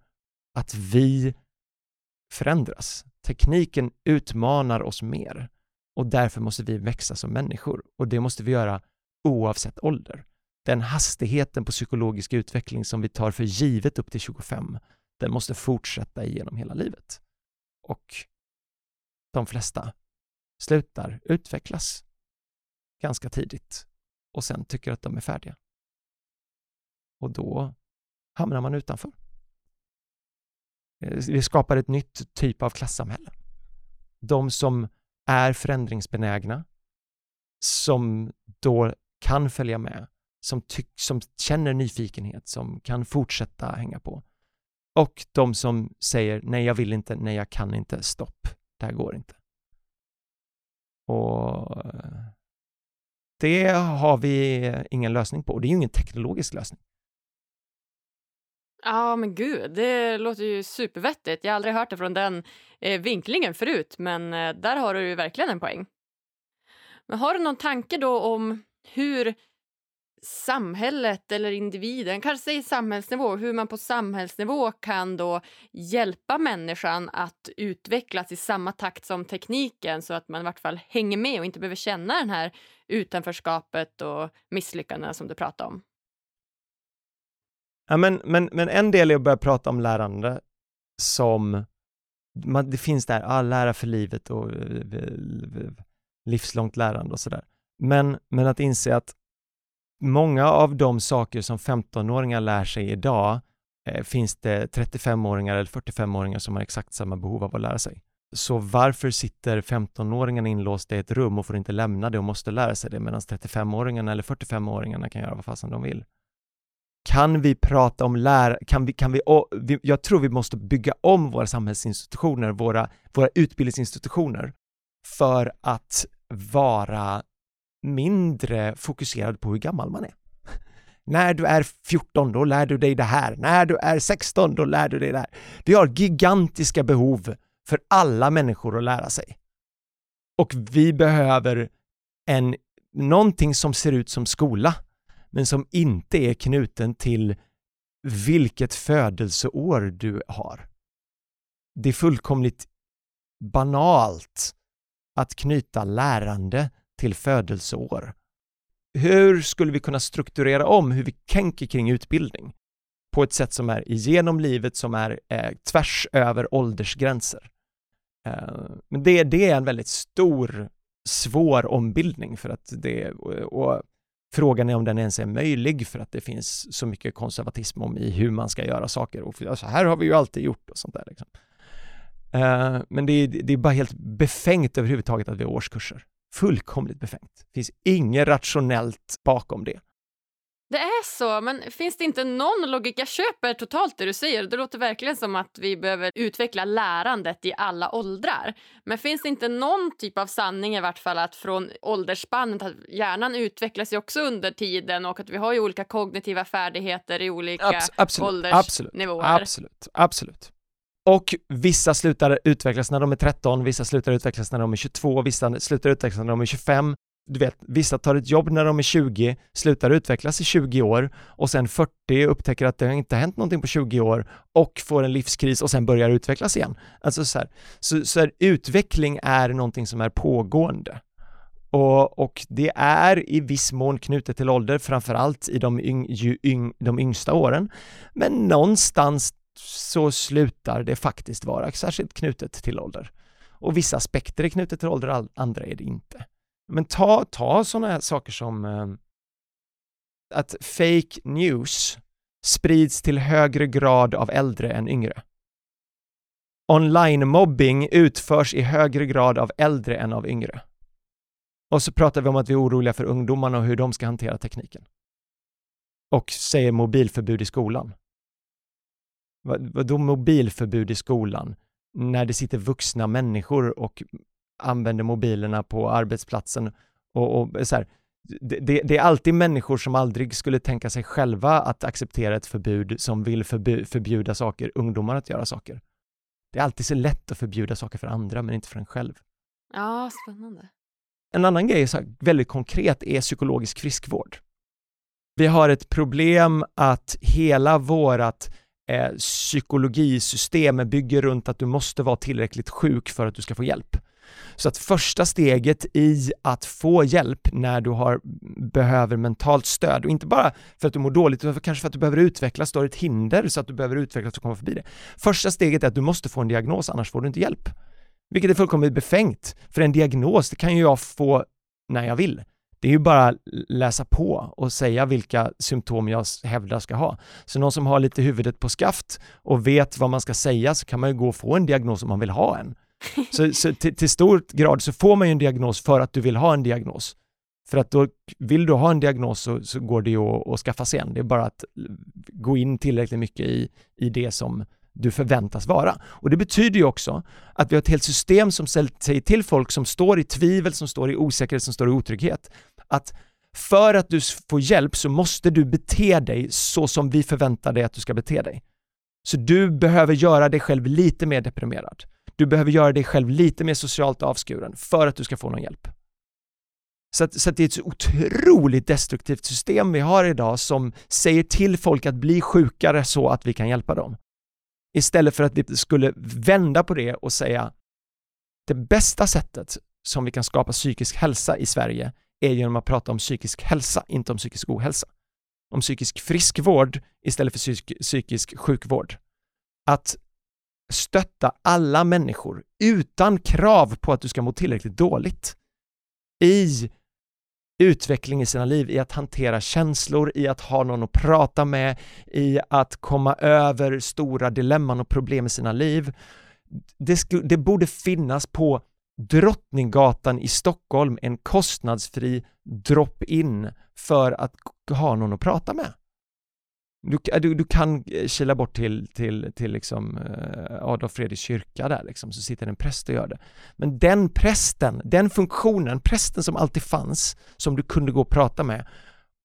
att vi förändras. Tekniken utmanar oss mer och därför måste vi växa som människor och det måste vi göra oavsett ålder. Den hastigheten på psykologisk utveckling som vi tar för givet upp till 25, den måste fortsätta genom hela livet. Och de flesta slutar utvecklas ganska tidigt och sen tycker att de är färdiga. Och då hamnar man utanför. Eh, vi skapar ett nytt typ av klassamhälle. De som är förändringsbenägna, som då kan följa med, som, som känner nyfikenhet, som kan fortsätta hänga på. Och de som säger nej, jag vill inte, nej, jag kan inte, stopp, det här går inte. Och eh, det har vi ingen lösning på. Det är ju ingen teknologisk lösning. Ja, men gud, det låter ju supervettigt. Jag har aldrig hört det från den eh, vinklingen förut, men eh, där har du ju verkligen en poäng. Men har du någon tanke då om hur samhället eller individen, kanske i samhällsnivå, hur man på samhällsnivå kan då hjälpa människan att utvecklas i samma takt som tekniken så att man i vart fall hänger med och inte behöver känna den här utanförskapet och misslyckandena som du pratade om. Ja, men, men, men en del är att börja prata om lärande som man, det finns där, ah, lära för livet och eh, eh, eh, livslångt lärande och sådär. Men, men att inse att många av de saker som 15-åringar lär sig idag eh, finns det 35-åringar eller 45-åringar som har exakt samma behov av att lära sig. Så varför sitter 15-åringarna inlåsta i ett rum och får inte lämna det och måste lära sig det medan 35-åringarna eller 45-åringarna kan göra vad fasen de vill? Kan vi prata om lära... Kan vi, kan vi, vi, jag tror vi måste bygga om våra samhällsinstitutioner, våra, våra utbildningsinstitutioner för att vara mindre fokuserad på hur gammal man är. [laughs] När du är 14, då lär du dig det här. När du är 16, då lär du dig det här. Vi har gigantiska behov för alla människor att lära sig. Och vi behöver en, någonting som ser ut som skola, men som inte är knuten till vilket födelseår du har. Det är fullkomligt banalt att knyta lärande till födelseår. Hur skulle vi kunna strukturera om hur vi tänker kring utbildning på ett sätt som är genom livet, som är eh, tvärs över åldersgränser? Eh, men det, det är en väldigt stor, svår ombildning för att det, och frågan är om den ens är möjlig för att det finns så mycket konservatism om i hur man ska göra saker och så alltså, här har vi ju alltid gjort och sånt där liksom. Uh, men det är, det är bara helt befängt överhuvudtaget att vi har årskurser. Fullkomligt befängt. Det finns inget rationellt bakom det. Det är så, men finns det inte någon logik? Jag köper totalt det du säger. Det låter verkligen som att vi behöver utveckla lärandet i alla åldrar. Men finns det inte någon typ av sanning i vart fall att från åldersspannet att hjärnan utvecklas ju också under tiden och att vi har ju olika kognitiva färdigheter i olika Abs absolut, åldersnivåer. Absolut, absolut, absolut. Och vissa slutar utvecklas när de är 13, vissa slutar utvecklas när de är 22, vissa slutar utvecklas när de är 25. Du vet, vissa tar ett jobb när de är 20, slutar utvecklas i 20 år och sen 40 upptäcker att det inte har hänt någonting på 20 år och får en livskris och sen börjar utvecklas igen. Alltså så här, så, så här, utveckling är någonting som är pågående. Och, och, det är i viss mån knutet till ålder, framförallt i de, yng, yng, de yngsta åren. Men någonstans så slutar det faktiskt vara särskilt knutet till ålder. Och vissa aspekter är knutet till ålder, andra är det inte. Men ta, ta sådana här saker som eh, att fake news sprids till högre grad av äldre än yngre. Online-mobbing utförs i högre grad av äldre än av yngre. Och så pratar vi om att vi är oroliga för ungdomarna och hur de ska hantera tekniken. Och säger mobilförbud i skolan. Vadå mobilförbud i skolan? När det sitter vuxna människor och använder mobilerna på arbetsplatsen och, och så här, det, det, är alltid människor som aldrig skulle tänka sig själva att acceptera ett förbud som vill förbu, förbjuda saker, ungdomar att göra saker. Det är alltid så lätt att förbjuda saker för andra men inte för en själv. Ja, spännande. En annan grej, så här, väldigt konkret, är psykologisk friskvård. Vi har ett problem att hela vårat eh, psykologisystem bygger runt att du måste vara tillräckligt sjuk för att du ska få hjälp. Så att första steget i att få hjälp när du har, behöver mentalt stöd och inte bara för att du mår dåligt utan kanske för att du behöver utvecklas, du har ett hinder så att du behöver utvecklas och komma förbi det. Första steget är att du måste få en diagnos annars får du inte hjälp. Vilket är fullkomligt befängt, för en diagnos det kan ju jag få när jag vill. Det är ju bara läsa på och säga vilka symptom jag hävdar ska ha. Så någon som har lite huvudet på skaft och vet vad man ska säga så kan man ju gå och få en diagnos om man vill ha en. Så, så till, till stor grad så får man ju en diagnos för att du vill ha en diagnos. För att då vill du ha en diagnos så, så går det ju att, att skaffa sig en. Det är bara att gå in tillräckligt mycket i, i det som du förväntas vara. Och det betyder ju också att vi har ett helt system som säger till folk som står i tvivel, som står i osäkerhet, som står i otrygghet, att för att du får hjälp så måste du bete dig så som vi förväntar dig att du ska bete dig. Så du behöver göra dig själv lite mer deprimerad. Du behöver göra dig själv lite mer socialt avskuren för att du ska få någon hjälp. Så, att, så att det är ett otroligt destruktivt system vi har idag som säger till folk att bli sjukare så att vi kan hjälpa dem. Istället för att vi skulle vända på det och säga det bästa sättet som vi kan skapa psykisk hälsa i Sverige är genom att prata om psykisk hälsa, inte om psykisk ohälsa. Om psykisk friskvård istället för psyk psykisk sjukvård. Att stötta alla människor utan krav på att du ska må tillräckligt dåligt i utveckling i sina liv, i att hantera känslor, i att ha någon att prata med, i att komma över stora dilemman och problem i sina liv. Det, det borde finnas på Drottninggatan i Stockholm en kostnadsfri drop-in för att ha någon att prata med. Du, äh, du, du kan eh, kila bort till, till, till liksom eh, Adolf Fredriks kyrka där liksom, så sitter en präst och gör det. Men den prästen, den funktionen, prästen som alltid fanns, som du kunde gå och prata med,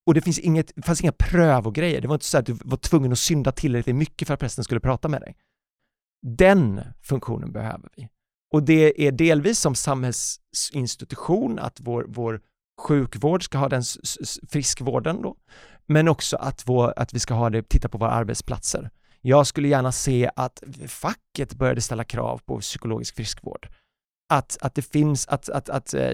och det finns inget, det fanns inga prövogrejer, det var inte så att du var tvungen att synda tillräckligt mycket för att prästen skulle prata med dig. Den funktionen behöver vi. Och det är delvis som samhällsinstitution, att vår, vår sjukvård ska ha den friskvården då, men också att, vår, att vi ska ha det, titta på våra arbetsplatser. Jag skulle gärna se att facket började ställa krav på psykologisk friskvård. Att, att det finns, att, att, att eh,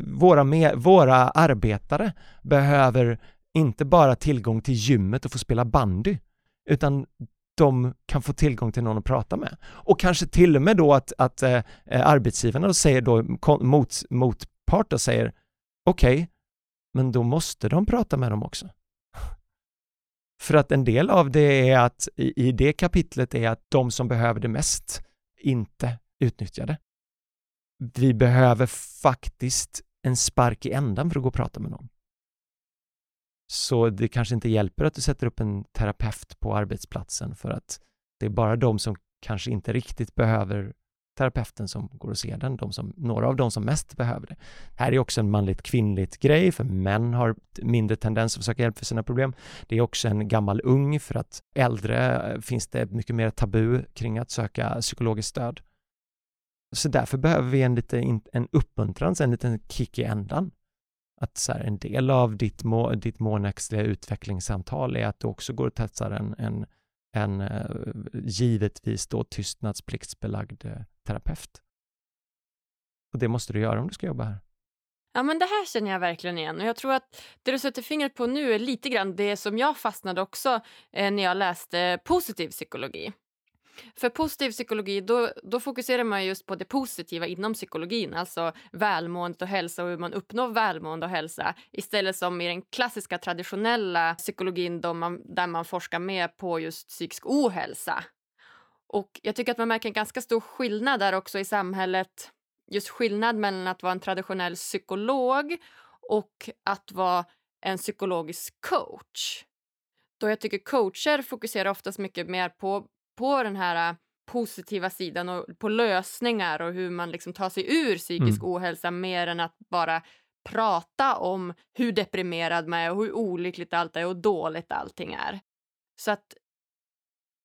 våra, med, våra arbetare behöver inte bara tillgång till gymmet och få spela bandy, utan de kan få tillgång till någon att prata med. Och kanske till och med då att, att äh, arbetsgivarna då säger då mot, motpart säger okej, okay, men då måste de prata med dem också. För att en del av det är att i, i det kapitlet är att de som behöver det mest inte utnyttjar det. Vi behöver faktiskt en spark i ändan för att gå och prata med någon. Så det kanske inte hjälper att du sätter upp en terapeut på arbetsplatsen för att det är bara de som kanske inte riktigt behöver terapeuten som går och ser den, de som, några av de som mest behöver det. Här är också en manligt kvinnligt grej, för män har mindre tendens att söka hjälp för sina problem. Det är också en gammal ung, för att äldre eh, finns det mycket mer tabu kring att söka psykologiskt stöd. Så därför behöver vi en, lite, en uppmuntran, en liten kick i ändan. Att så här, en del av ditt, må, ditt månexliga utvecklingssamtal är att du också går och testar en, en en eh, givetvis då tystnadspliktsbelagd eh, terapeut. Och det måste du göra om du ska jobba här. Ja, men det här känner jag verkligen igen. Och jag tror att det du sätter fingret på nu är lite grann det som jag fastnade också eh, när jag läste positiv psykologi. För positiv psykologi då, då fokuserar man just på det positiva inom psykologin, alltså välmående och hälsa och hur man uppnår välmående och hälsa istället som i den klassiska traditionella psykologin då man, där man forskar mer på just psykisk ohälsa. Och jag tycker att man märker en ganska stor skillnad där också i samhället. Just skillnad mellan att vara en traditionell psykolog och att vara en psykologisk coach. Då jag tycker coacher fokuserar oftast mycket mer på på den här äh, positiva sidan och på lösningar och hur man liksom tar sig ur psykisk mm. ohälsa mer än att bara prata om hur deprimerad man är och hur olyckligt allt är och dåligt allting är. Så att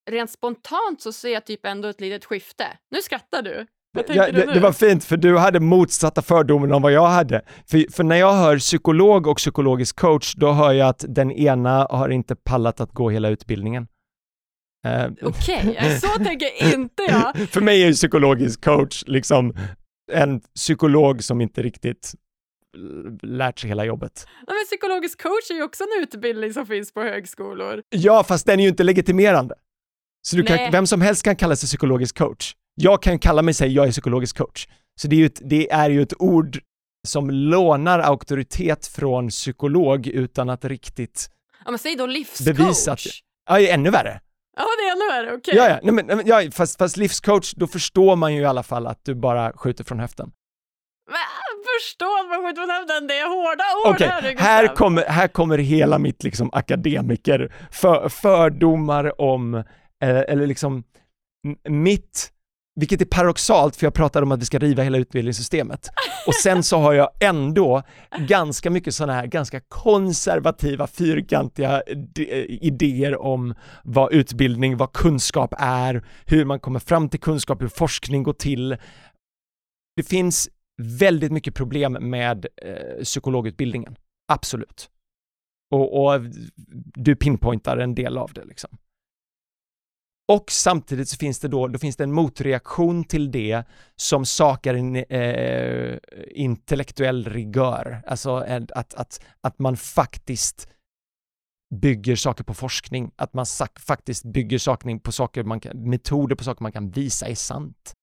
rent spontant så ser jag typ ändå ett litet skifte. Nu skrattar du. Ja, det, det, var fint, för du hade motsatta fördomar om vad jag hade. För, för, när jag hör psykolog och psykologisk coach, då hör jag att den ena har inte pallat att gå hela utbildningen. Eh, Okej, [laughs] okay, så tänker inte jag. [laughs] För mig är psykologisk coach liksom en psykolog som inte riktigt lärt sig hela jobbet. Ja, men psykologisk coach är ju också en utbildning som finns på högskolor. Ja, fast den är ju inte legitimerande. Så du kan, vem som helst kan kalla sig psykologisk coach. Jag kan kalla mig säga jag är psykologisk coach. Så det är, ju ett, det är ju ett ord som lånar auktoritet från psykolog utan att riktigt Ja men säg då livscoach. Bevisat. Ja, ännu värre. Ja, det är ännu värre, okej. Okay. Ja, ja, nej, men, ja fast, fast livscoach, då förstår man ju i alla fall att du bara skjuter från höften. Förstå att man skjuter från höften, det är hårda ord okay. här, här kommer, här kommer hela mitt liksom akademiker för, fördomar om, Eh, eller liksom mitt vilket är paradoxalt, för jag pratade om att vi ska riva hela utbildningssystemet. Och sen så har jag ändå ganska mycket sådana här ganska konservativa, fyrkantiga eh, idéer om vad utbildning, vad kunskap är, hur man kommer fram till kunskap, hur forskning går till. Det finns väldigt mycket problem med eh, psykologutbildningen. Absolut. Och, och, du pinpointar en del av det liksom. Och samtidigt så finns det då, då finns det en motreaktion till det som sakar en eh, intellektuell rigör, alltså att, att, att man faktiskt bygger saker på forskning, att man faktiskt bygger saker på saker man kan, metoder på saker man kan visa är sant.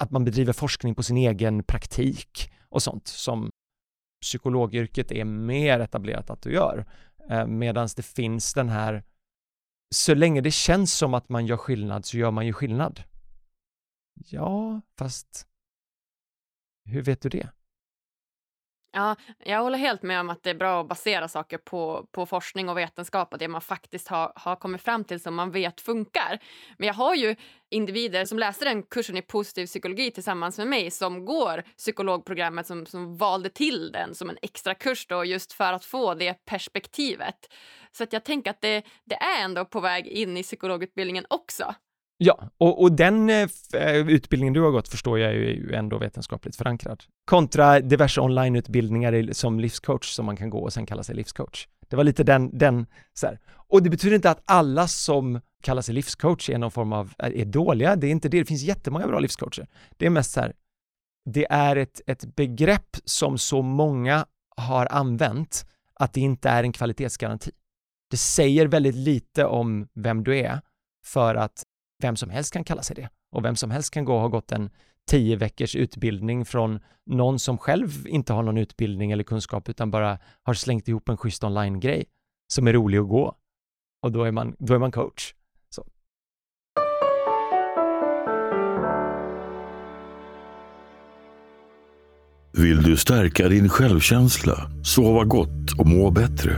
Att man bedriver forskning på sin egen praktik och sånt som psykologyrket är mer etablerat att du gör. Eh, Medan det finns den här, så länge det känns som att man gör skillnad så gör man ju skillnad. Ja, fast hur vet du det? Ja, jag håller helt med om att det är bra att basera saker på, på forskning och vetenskap och det man faktiskt har, har kommit fram till som man vet funkar. Men jag har ju individer som läser den kursen i positiv psykologi tillsammans med mig som går psykologprogrammet som, som valde till den som en extra kurs då just för att få det perspektivet. Så att jag tänker att det, det är ändå på väg in i psykologutbildningen också. Ja, och, och den eh, eh, utbildningen du har gått förstår jag är ju ändå vetenskapligt förankrad. Kontra diverse onlineutbildningar som livscoach som man kan gå och sen kalla sig livscoach. Det var lite den, den så här. Och det betyder inte att alla som kallar sig livscoach är någon form av, eh, är dåliga, det är inte det, det finns jättemånga bra livscoacher. Det är mest så här, det är ett, ett begrepp som så många har använt att det inte är en kvalitetsgaranti. Det säger väldigt lite om vem du är för att vem som helst kan kalla sig det och vem som helst kan gå och ha gått en tio veckors utbildning från någon som själv inte har någon utbildning eller kunskap utan bara har slängt ihop en schysst online-grej som är rolig att gå. Och då är man, då är man coach. Så. Vill du stärka din självkänsla, sova gott och må bättre?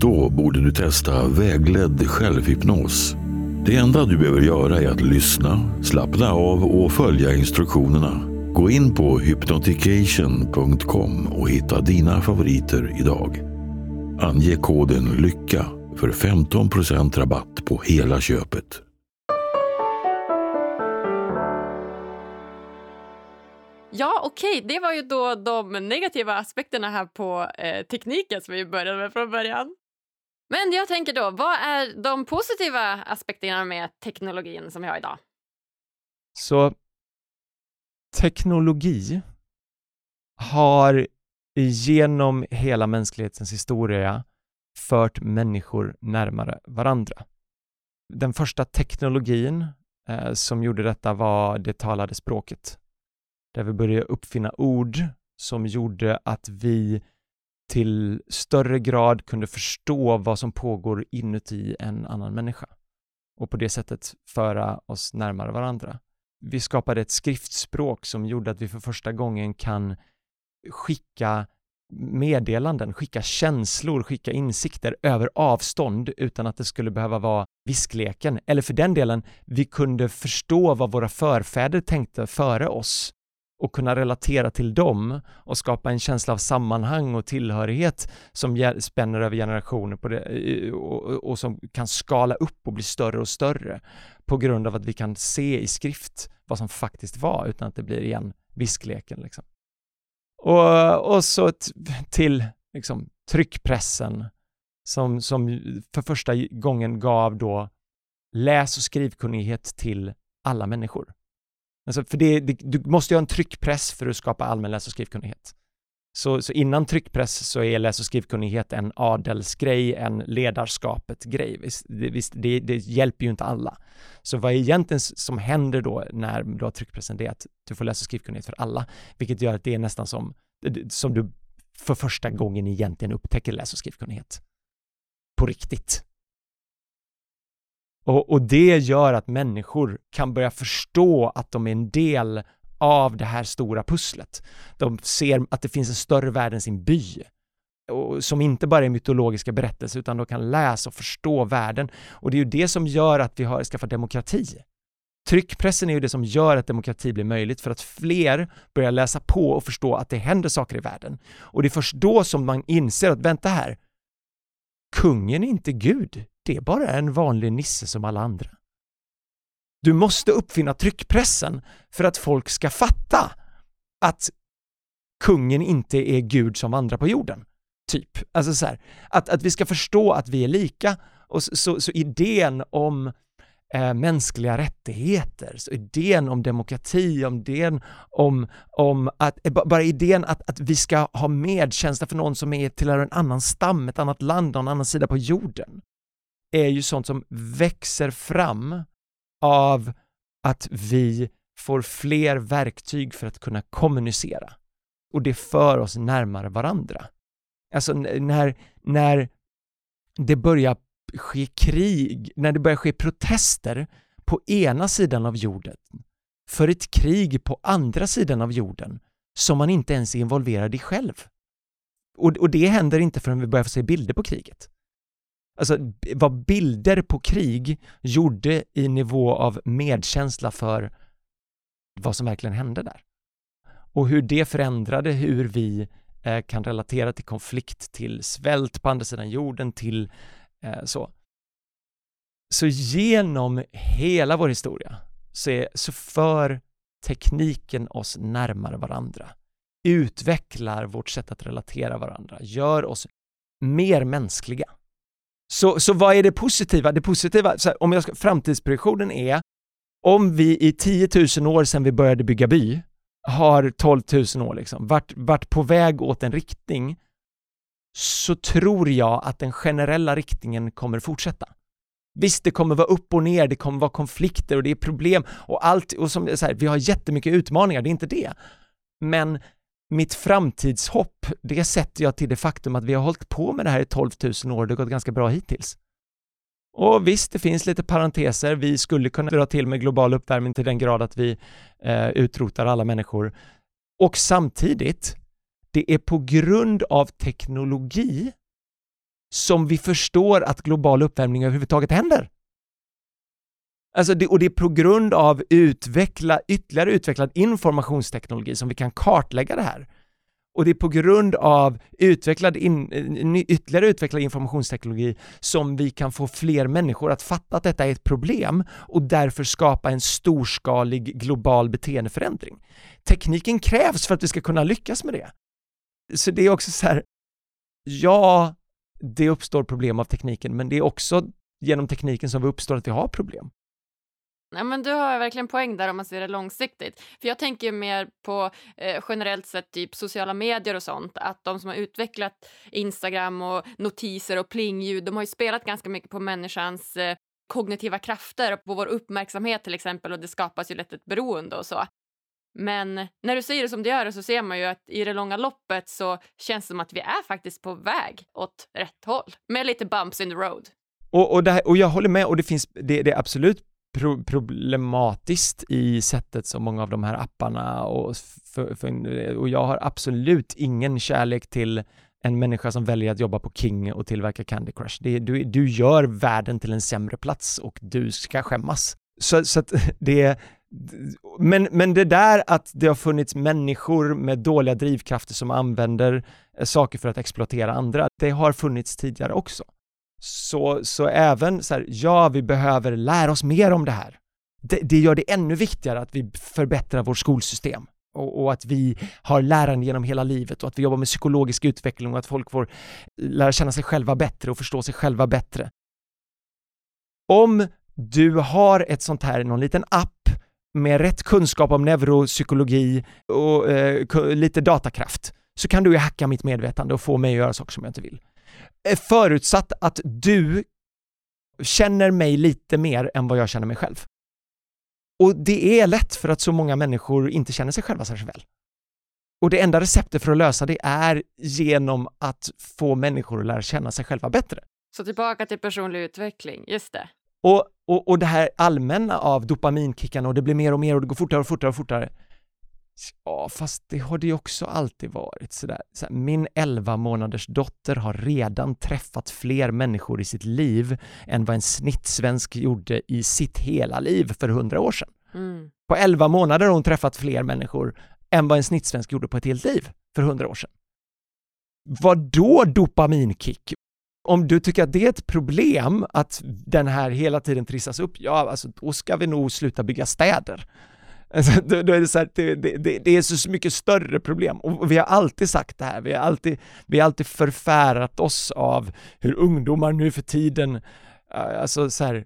Då borde du testa vägledd självhypnos det enda du behöver göra är att lyssna, slappna av och följa instruktionerna. Gå in på hypnotication.com och hitta dina favoriter idag. Ange koden LYCKA för 15% rabatt på hela köpet. Ja, okej, okay. det var ju då de negativa aspekterna här på eh, tekniken som vi började med från början. Men jag tänker då, vad är de positiva aspekterna med teknologin som vi har idag? Så teknologi har genom hela mänsklighetens historia fört människor närmare varandra. Den första teknologin eh, som gjorde detta var det talade språket, där vi började uppfinna ord som gjorde att vi till större grad kunde förstå vad som pågår inuti en annan människa och på det sättet föra oss närmare varandra. Vi skapade ett skriftspråk som gjorde att vi för första gången kan skicka meddelanden, skicka känslor, skicka insikter över avstånd utan att det skulle behöva vara viskleken. Eller för den delen, vi kunde förstå vad våra förfäder tänkte före oss och kunna relatera till dem och skapa en känsla av sammanhang och tillhörighet som spänner över generationer på det, och, och, som kan skala upp och bli större och större på grund av att vi kan se i skrift vad som faktiskt var utan att det blir igen viskleken. Liksom. Och, och så till liksom, tryckpressen som, som för första gången gav då läs och skrivkunnighet till alla människor. Alltså för det, det, du måste ju ha en tryckpress för att skapa allmän läs och skrivkunnighet. Så, så innan tryckpress så är läs och skrivkunnighet en adelsgrej, en ledarskapet-grej. Visst, det, visst, det, det, hjälper ju inte alla. Så vad egentligen som händer då när du har tryckpressen, det är att du får läs och skrivkunnighet för alla, vilket gör att det är nästan som, som du för första gången egentligen upptäcker läs och skrivkunnighet. På riktigt. Och, och det gör att människor kan börja förstå att de är en del av det här stora pusslet. De ser att det finns en större värld än sin by och som inte bara är mytologiska berättelser utan de kan läsa och förstå världen. Och det är ju det som gör att vi har skaffat demokrati. Tryckpressen är ju det som gör att demokrati blir möjligt för att fler börjar läsa på och förstå att det händer saker i världen. Och det är först då som man inser att vänta här, kungen är inte Gud, det är bara en vanlig nisse som alla andra. Du måste uppfinna tryckpressen för att folk ska fatta att kungen inte är Gud som vandrar på jorden. Typ. Alltså så här, att, att vi ska förstå att vi är lika och så, så, så idén om eh, mänskliga rättigheter, så idén om demokrati, om idén om, om att, eh, bara idén att, att vi ska ha medkänsla för någon som är tillhör en annan stam, ett annat land, någon annan sida på jorden, är ju sånt som växer fram av att vi får fler verktyg för att kunna kommunicera. Och det för oss närmare varandra. Alltså när, när det börjar ske krig, när det börjar ske protester på ena sidan av jorden för ett krig på andra sidan av jorden som man inte ens är involverad i själv. Och, och det händer inte förrän vi börjar få se bilder på kriget. Alltså vad bilder på krig gjorde i nivå av medkänsla för vad som verkligen hände där. Och hur det förändrade hur vi eh, kan relatera till konflikt, till svält på andra sidan jorden, till eh, så. Så genom hela vår historia så, är, så för tekniken oss närmare varandra, utvecklar vårt sätt att relatera varandra, gör oss mer mänskliga. Så, så vad är det positiva? Det positiva, här, om jag ska, framtidsprojektionen är om vi i 10 000 år sedan vi började bygga by har 12 000 år liksom, varit, varit på väg åt en riktning så tror jag att den generella riktningen kommer fortsätta. Visst, det kommer vara upp och ner, det kommer vara konflikter och det är problem och allt, och som så här, vi har jättemycket utmaningar, det är inte det. Men mitt framtidshopp, det sätter jag till det faktum att vi har hållit på med det här i 12 000 år, det har gått ganska bra hittills. Och visst, det finns lite parenteser. Vi skulle kunna dra till med global uppvärmning till den grad att vi eh, utrotar alla människor. Och samtidigt, det är på grund av teknologi som vi förstår att global uppvärmning överhuvudtaget händer. Alltså det, och det är på grund av utveckla, ytterligare utvecklad informationsteknologi som vi kan kartlägga det här. Och det är på grund av utvecklad in, ytterligare utvecklad informationsteknologi som vi kan få fler människor att fatta att detta är ett problem och därför skapa en storskalig global beteendeförändring. Tekniken krävs för att vi ska kunna lyckas med det. Så det är också så här, ja, det uppstår problem av tekniken, men det är också genom tekniken som vi uppstår att vi har problem. Ja, men du har verkligen poäng där om man ser det långsiktigt. För jag tänker mer på eh, generellt sett typ sociala medier och sånt, att de som har utvecklat Instagram och notiser och plingljud, de har ju spelat ganska mycket på människans eh, kognitiva krafter och på vår uppmärksamhet till exempel och det skapas ju lätt ett beroende och så. Men när du säger det som du gör så ser man ju att i det långa loppet så känns det som att vi är faktiskt på väg åt rätt håll med lite bumps in the road. Och, och, här, och jag håller med och det finns, det, det är absolut pro problematiskt i sättet som många av de här apparna och, för, för, och jag har absolut ingen kärlek till en människa som väljer att jobba på King och tillverka Candy Crush. Det, du, du gör världen till en sämre plats och du ska skämmas. Så, så att [laughs] det men, men det där att det har funnits människor med dåliga drivkrafter som använder eh, saker för att exploatera andra, det har funnits tidigare också. Så, så även så här, ja, vi behöver lära oss mer om det här. Det, det gör det ännu viktigare att vi förbättrar vårt skolsystem och, och, att vi har lärande genom hela livet och att vi jobbar med psykologisk utveckling och att folk får lära känna sig själva bättre och förstå sig själva bättre. Om du har ett sånt här, någon liten app med rätt kunskap om neuropsykologi och eh, lite datakraft så kan du ju hacka mitt medvetande och få mig att göra saker som jag inte vill. Förutsatt att du känner mig lite mer än vad jag känner mig själv. Och det är lätt för att så många människor inte känner sig själva särskilt väl. Och det enda receptet för att lösa det är genom att få människor att lära känna sig själva bättre. Så tillbaka till personlig utveckling, just det. Och, och, och det här allmänna av dopaminkickarna och det blir mer och mer och det går fortare och fortare och fortare. Ja, fast det har det ju också alltid varit sådär. Så min 11 månaders dotter har redan träffat fler människor i sitt liv än vad en snittsvensk gjorde i sitt hela liv för 100 år sedan. Mm. På 11 månader har hon träffat fler människor än vad en snittsvensk gjorde på ett helt liv för 100 år sedan. Vad då dopaminkick? Om du tycker att det är ett problem att den här hela tiden trissas upp, ja, alltså då ska vi nog sluta bygga städer. Alltså, då, då är det, så här, det, det, det, är så mycket större problem och vi har alltid sagt det här, vi har alltid, vi har alltid förfärat oss av hur ungdomar nu för tiden, eh, alltså så här,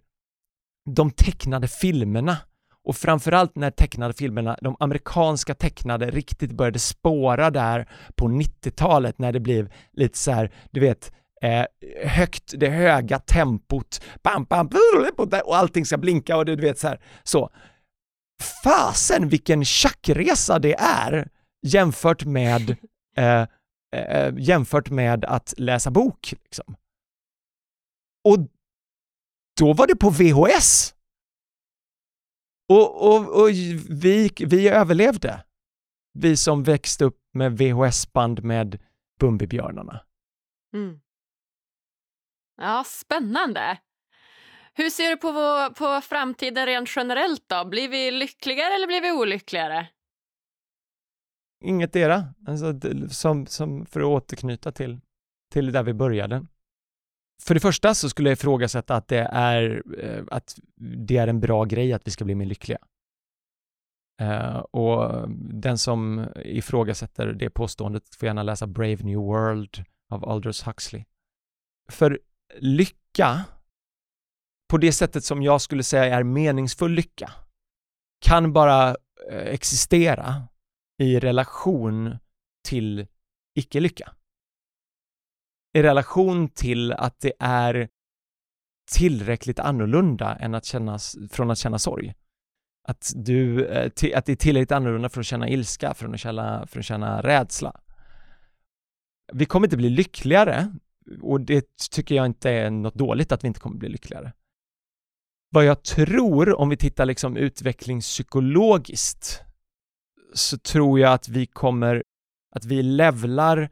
de tecknade filmerna och framförallt när tecknade filmerna, de amerikanska tecknade riktigt började spåra där på 90-talet när det blev lite så här, du vet, eh, högt, det höga tempot, bam, bam, och allting ska blinka och du vet så här, så. Fasen vilken tjackresa det är jämfört med [laughs] eh, eh, jämfört med att läsa bok. Liksom. Och då var det på VHS. Och, och, och vi, vi överlevde. Vi som växte upp med VHS-band med Bumbibjörnarna. Mm. Ja, spännande. Hur ser du på, vår, på framtiden rent generellt då? Blir vi lyckligare eller blir vi olyckligare? Inget era, alltså, som, som för att återknyta till, till där vi började. För det första så skulle jag ifrågasätta att det är, eh, att det är en bra grej att vi ska bli mer lyckliga. Uh, och den som ifrågasätter det påståendet får gärna läsa Brave New World av Aldous Huxley. För lycka, på det sättet som jag skulle säga är meningsfull lycka, kan bara eh, existera i relation till icke-lycka i relation till att det är tillräckligt annorlunda än att känna, från att känna sorg. Att, du, eh, att det är tillräckligt annorlunda för att känna ilska, från att känna, från att känna rädsla. Vi kommer inte bli lyckligare och det tycker jag inte är något dåligt att vi inte kommer bli lyckligare. Vad jag tror, om vi tittar liksom utvecklingspsykologiskt, så tror jag att vi kommer, att vi levlar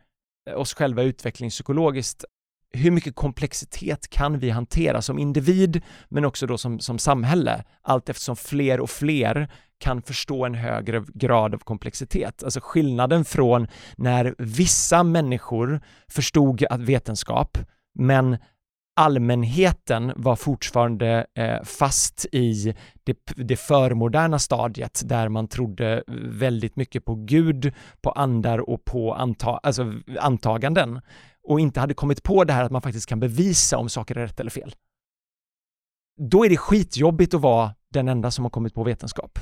eh, oss själva utvecklingspsykologiskt hur mycket komplexitet kan vi hantera som individ men också då som, som samhälle allt eftersom fler och fler kan förstå en högre grad av komplexitet. Alltså skillnaden från när vissa människor förstod att vetenskap men allmänheten var fortfarande eh, fast i det, det förmoderna stadiet där man trodde väldigt mycket på Gud, på andar och på anta, alltså antaganden och inte hade kommit på det här att man faktiskt kan bevisa om saker är rätt eller fel. Då är det skitjobbigt att vara den enda som har kommit på vetenskap.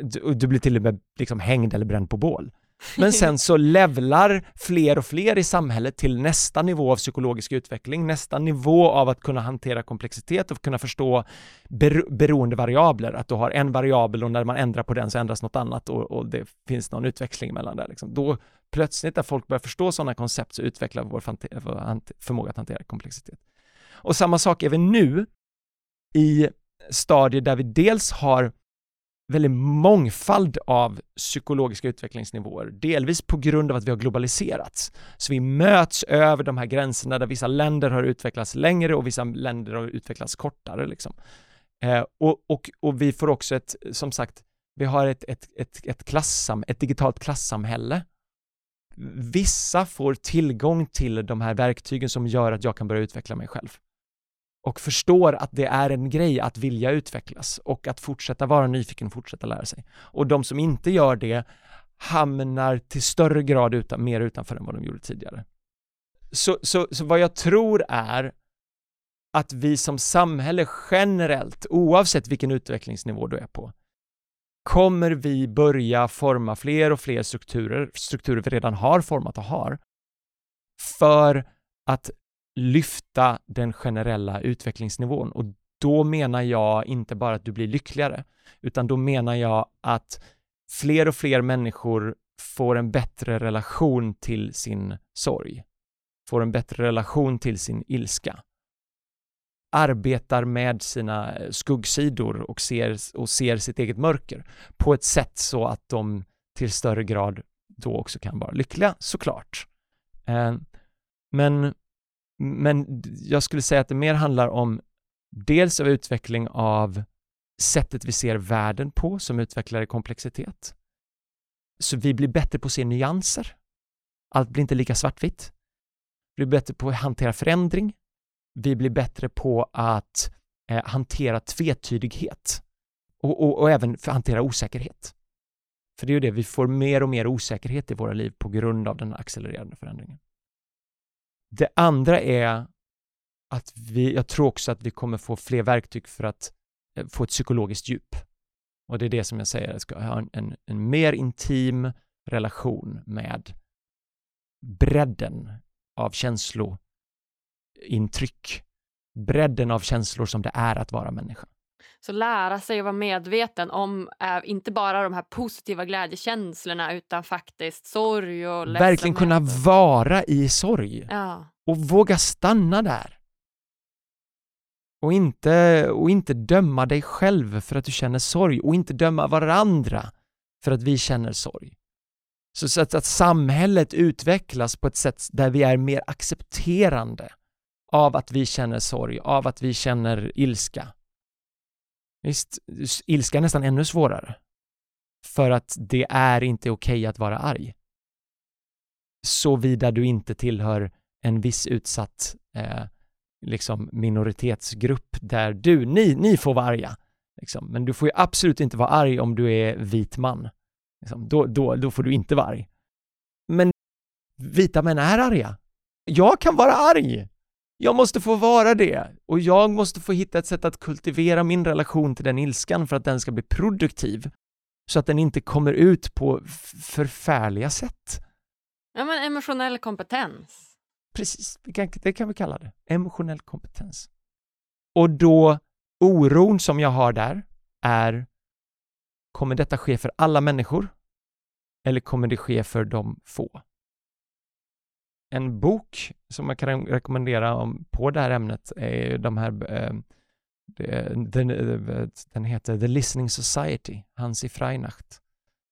Du, du blir till och med liksom hängd eller bränd på bål. Men [laughs] sen så levlar fler och fler i samhället till nästa nivå av psykologisk utveckling, nästa nivå av att kunna hantera komplexitet och kunna förstå ber beroende variabler, att du har en variabel och när man ändrar på den så ändras något annat och, och det finns någon utväxling mellan det. Liksom. Då plötsligt när folk börjar förstå sådana koncept så utvecklar vår förmåga att hantera komplexitet. Och samma sak är vi nu i stadier där vi dels har väldigt mångfald av psykologiska utvecklingsnivåer, delvis på grund av att vi har globaliserats. Så vi möts över de här gränserna där vissa länder har utvecklats längre och vissa länder har utvecklats kortare. Liksom. Eh, och, och, och vi får också ett, som sagt, vi har ett, ett, ett, ett, klassam, ett digitalt klassamhälle. Vissa får tillgång till de här verktygen som gör att jag kan börja utveckla mig själv och förstår att det är en grej att vilja utvecklas och att fortsätta vara nyfiken och fortsätta lära sig. Och de som inte gör det hamnar till större grad utan, mer utanför än vad de gjorde tidigare. Så, så, så vad jag tror är att vi som samhälle generellt, oavsett vilken utvecklingsnivå du är på, kommer vi börja forma fler och fler strukturer, strukturer vi redan har format och har, för att lyfta den generella utvecklingsnivån och då menar jag inte bara att du blir lyckligare, utan då menar jag att fler och fler människor får en bättre relation till sin sorg, får en bättre relation till sin ilska, arbetar med sina eh, skuggsidor och ser, och ser sitt eget mörker på ett sätt så att de till större grad då också kan vara lyckliga, såklart. Eh, men men jag skulle säga att det mer handlar om dels av utveckling av sättet vi ser världen på som utvecklar i komplexitet. Så vi blir bättre på att se nyanser. Allt blir inte lika svartvitt. Vi blir bättre på att hantera förändring. Vi blir bättre på att eh, hantera tvetydighet. och, och, och även för att hantera osäkerhet. För det är ju det, vi får mer och mer osäkerhet i våra liv på grund av den accelererande förändringen. Det andra är att vi, jag tror också att vi kommer få fler verktyg för att eh, få ett psykologiskt djup. Och det är det som jag säger, jag ska ha en, en, en mer intim relation med bredden av känslointryck, bredden av känslor som det är att vara människa. Så lära sig att vara medveten om äh, inte bara de här positiva glädjekänslorna utan faktiskt sorg och ledsamhet. Verkligen kunna vara i sorg Ja. och våga stanna där. Och inte, och inte döma dig själv för att du känner sorg och inte döma varandra för att vi känner sorg. Så, så att, att samhället utvecklas på ett sätt där vi är mer accepterande av att vi känner sorg, av att vi känner ilska. Visst, ilska är nästan ännu svårare. För att det är inte okej att vara arg. Såvida du inte tillhör en viss utsatt eh, liksom minoritetsgrupp där du, ni, ni får vara arga. Liksom. Men du får ju absolut inte vara arg om du är vit man. Liksom. Då, då, då får du inte vara arg. Men vita män är arga. Jag kan vara arg. Jag måste få vara det och jag måste få hitta ett sätt att kultivera min relation till den ilskan för att den ska bli produktiv så att den inte kommer ut på förfärliga sätt. ja, men emotionell kompetens. Precis, det kan, vi kalla det. Emotionell kompetens. Och då oron som jag har där är kommer detta ske för alla människor eller kommer det ske för de få? En bok som jag kan rekommendera om, på det här ämnet är de här eh, den, den heter The Listening Society, Hansi Freinacht,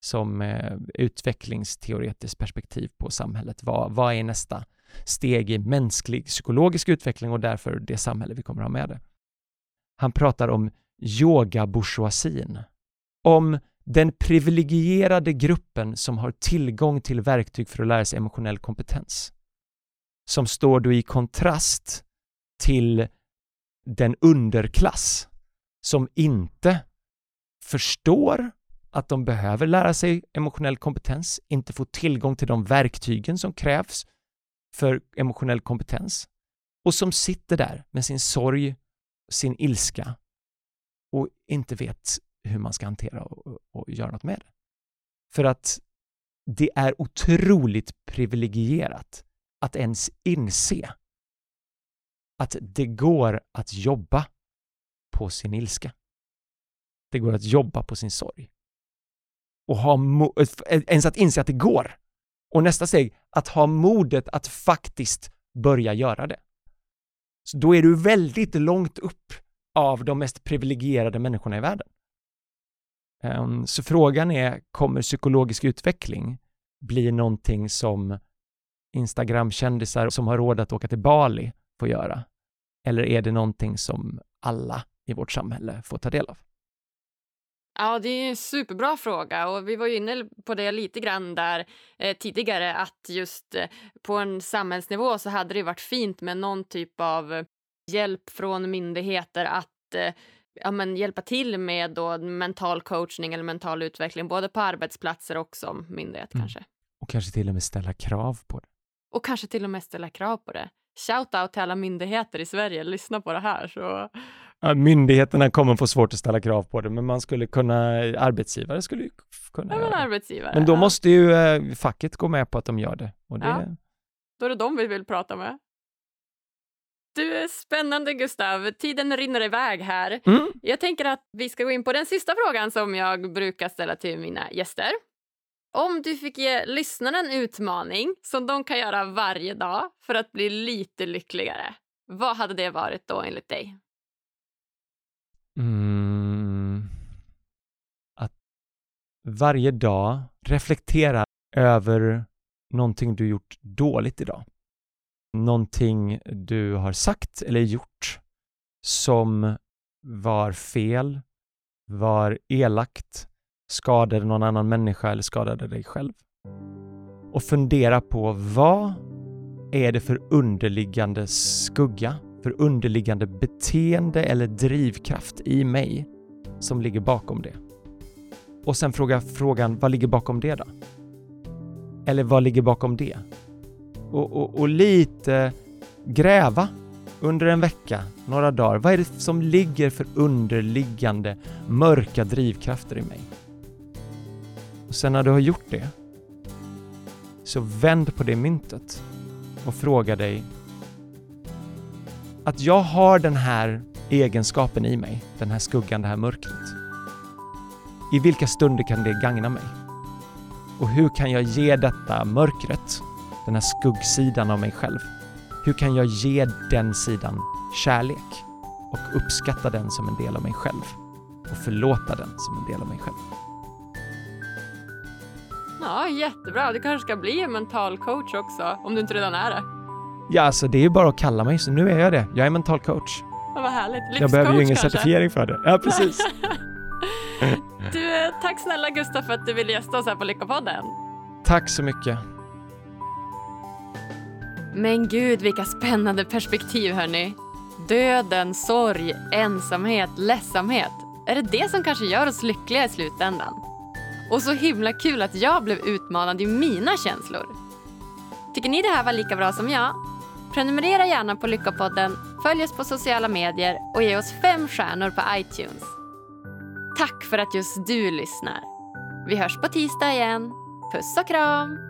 som eh, utvecklingsteoretiskt perspektiv på samhället. Vad, vad är nästa steg i mänsklig psykologisk utveckling och därför det samhälle vi kommer att ha med det. Han pratar om yogabourgeoisin, om den privilegierade gruppen som har tillgång till verktyg för att lära sig emotionell kompetens, som står då i kontrast till den underklass som inte förstår att de behöver lära sig emotionell kompetens, inte får tillgång till de verktygen som krävs för emotionell kompetens och som sitter där med sin sorg, sin ilska och inte vet hur man ska hantera och, och göra något med det. För att det är otroligt privilegierat att ens inse att det går att jobba på sin ilska. Det går att jobba på sin sorg. Och ha eh, ens att inse att det går. Och nästa steg, att ha modet att faktiskt börja göra det. Så då är du väldigt långt upp av de mest privilegierade människorna i världen. Ehm, så frågan är, kommer psykologisk utveckling bli någonting som Instagram-kändisar som har råd att åka till Bali får göra? Eller är det någonting som alla i vårt samhälle får ta del av? Ja, det är en superbra fråga och vi var ju inne på det lite grann där eh, tidigare att just eh, på en samhällsnivå så hade det varit fint med någon typ av hjälp från myndigheter att eh, ja, men hjälpa till med då mental coachning eller mental utveckling både på arbetsplatser och som myndighet mm. kanske. Och kanske till och med ställa krav på det. Och kanske till och med ställa krav på det. Shout out till alla myndigheter i Sverige, lyssna på det här så myndigheterna kommer få svårt att ställa krav på det, men man skulle kunna, arbetsgivare skulle kunna ja, men arbetsgivare, Men då ja. måste ju eh, facket gå med på att de gör det. Och det... Ja, då är det de vi vill prata med. Du, är spännande Gustav. Tiden rinner iväg här. Mm. Jag tänker att vi ska gå in på den sista frågan som jag brukar ställa till mina gäster. Om du fick ge lyssnarna en utmaning som de kan göra varje dag för att bli lite lyckligare, vad hade det varit då enligt dig? Mm. Att varje dag reflektera över någonting du gjort dåligt idag. Någonting du har sagt eller gjort som var fel, var elakt, skadade någon annan människa eller skadade dig själv. Och fundera på vad är det för underliggande skugga för underliggande beteende eller drivkraft i mig som ligger bakom det. Och sen fråga frågan, vad ligger bakom det då? Eller vad ligger bakom det? Och, och, och lite gräva under en vecka, några dagar. Vad är det som ligger för underliggande mörka drivkrafter i mig? Och sen när du har gjort det, så vänd på det myntet och fråga dig att jag har den här egenskapen i mig, den här skuggan, det här mörkret. I vilka stunder kan det gagna mig? Och hur kan jag ge detta mörkret, den här skuggsidan av mig själv, hur kan jag ge den sidan kärlek och uppskatta den som en del av mig själv och förlåta den som en del av mig själv? Ja, jättebra. Du kanske ska bli en mental coach också, om du inte redan är det. Ja, alltså det är bara att kalla mig, så nu är jag det. Jag är mental coach. Ja, vad härligt. Livscoach Jag behöver ju ingen kanske. certifiering för det. Ja, precis. [laughs] Du, eh, tack snälla Gustav för att du ville gästa oss här på Lyckopodden. Tack så mycket. Men gud, vilka spännande perspektiv hörni. Döden, sorg, ensamhet, ledsamhet. Är det det som kanske gör oss lyckliga i slutändan? Och så himla kul att jag blev utmanad i mina känslor. Tycker ni det här var lika bra som jag? Prenumerera gärna på Lyckopodden, följ oss på sociala medier och ge oss fem stjärnor på iTunes. Tack för att just du lyssnar. Vi hörs på tisdag igen. Puss och kram!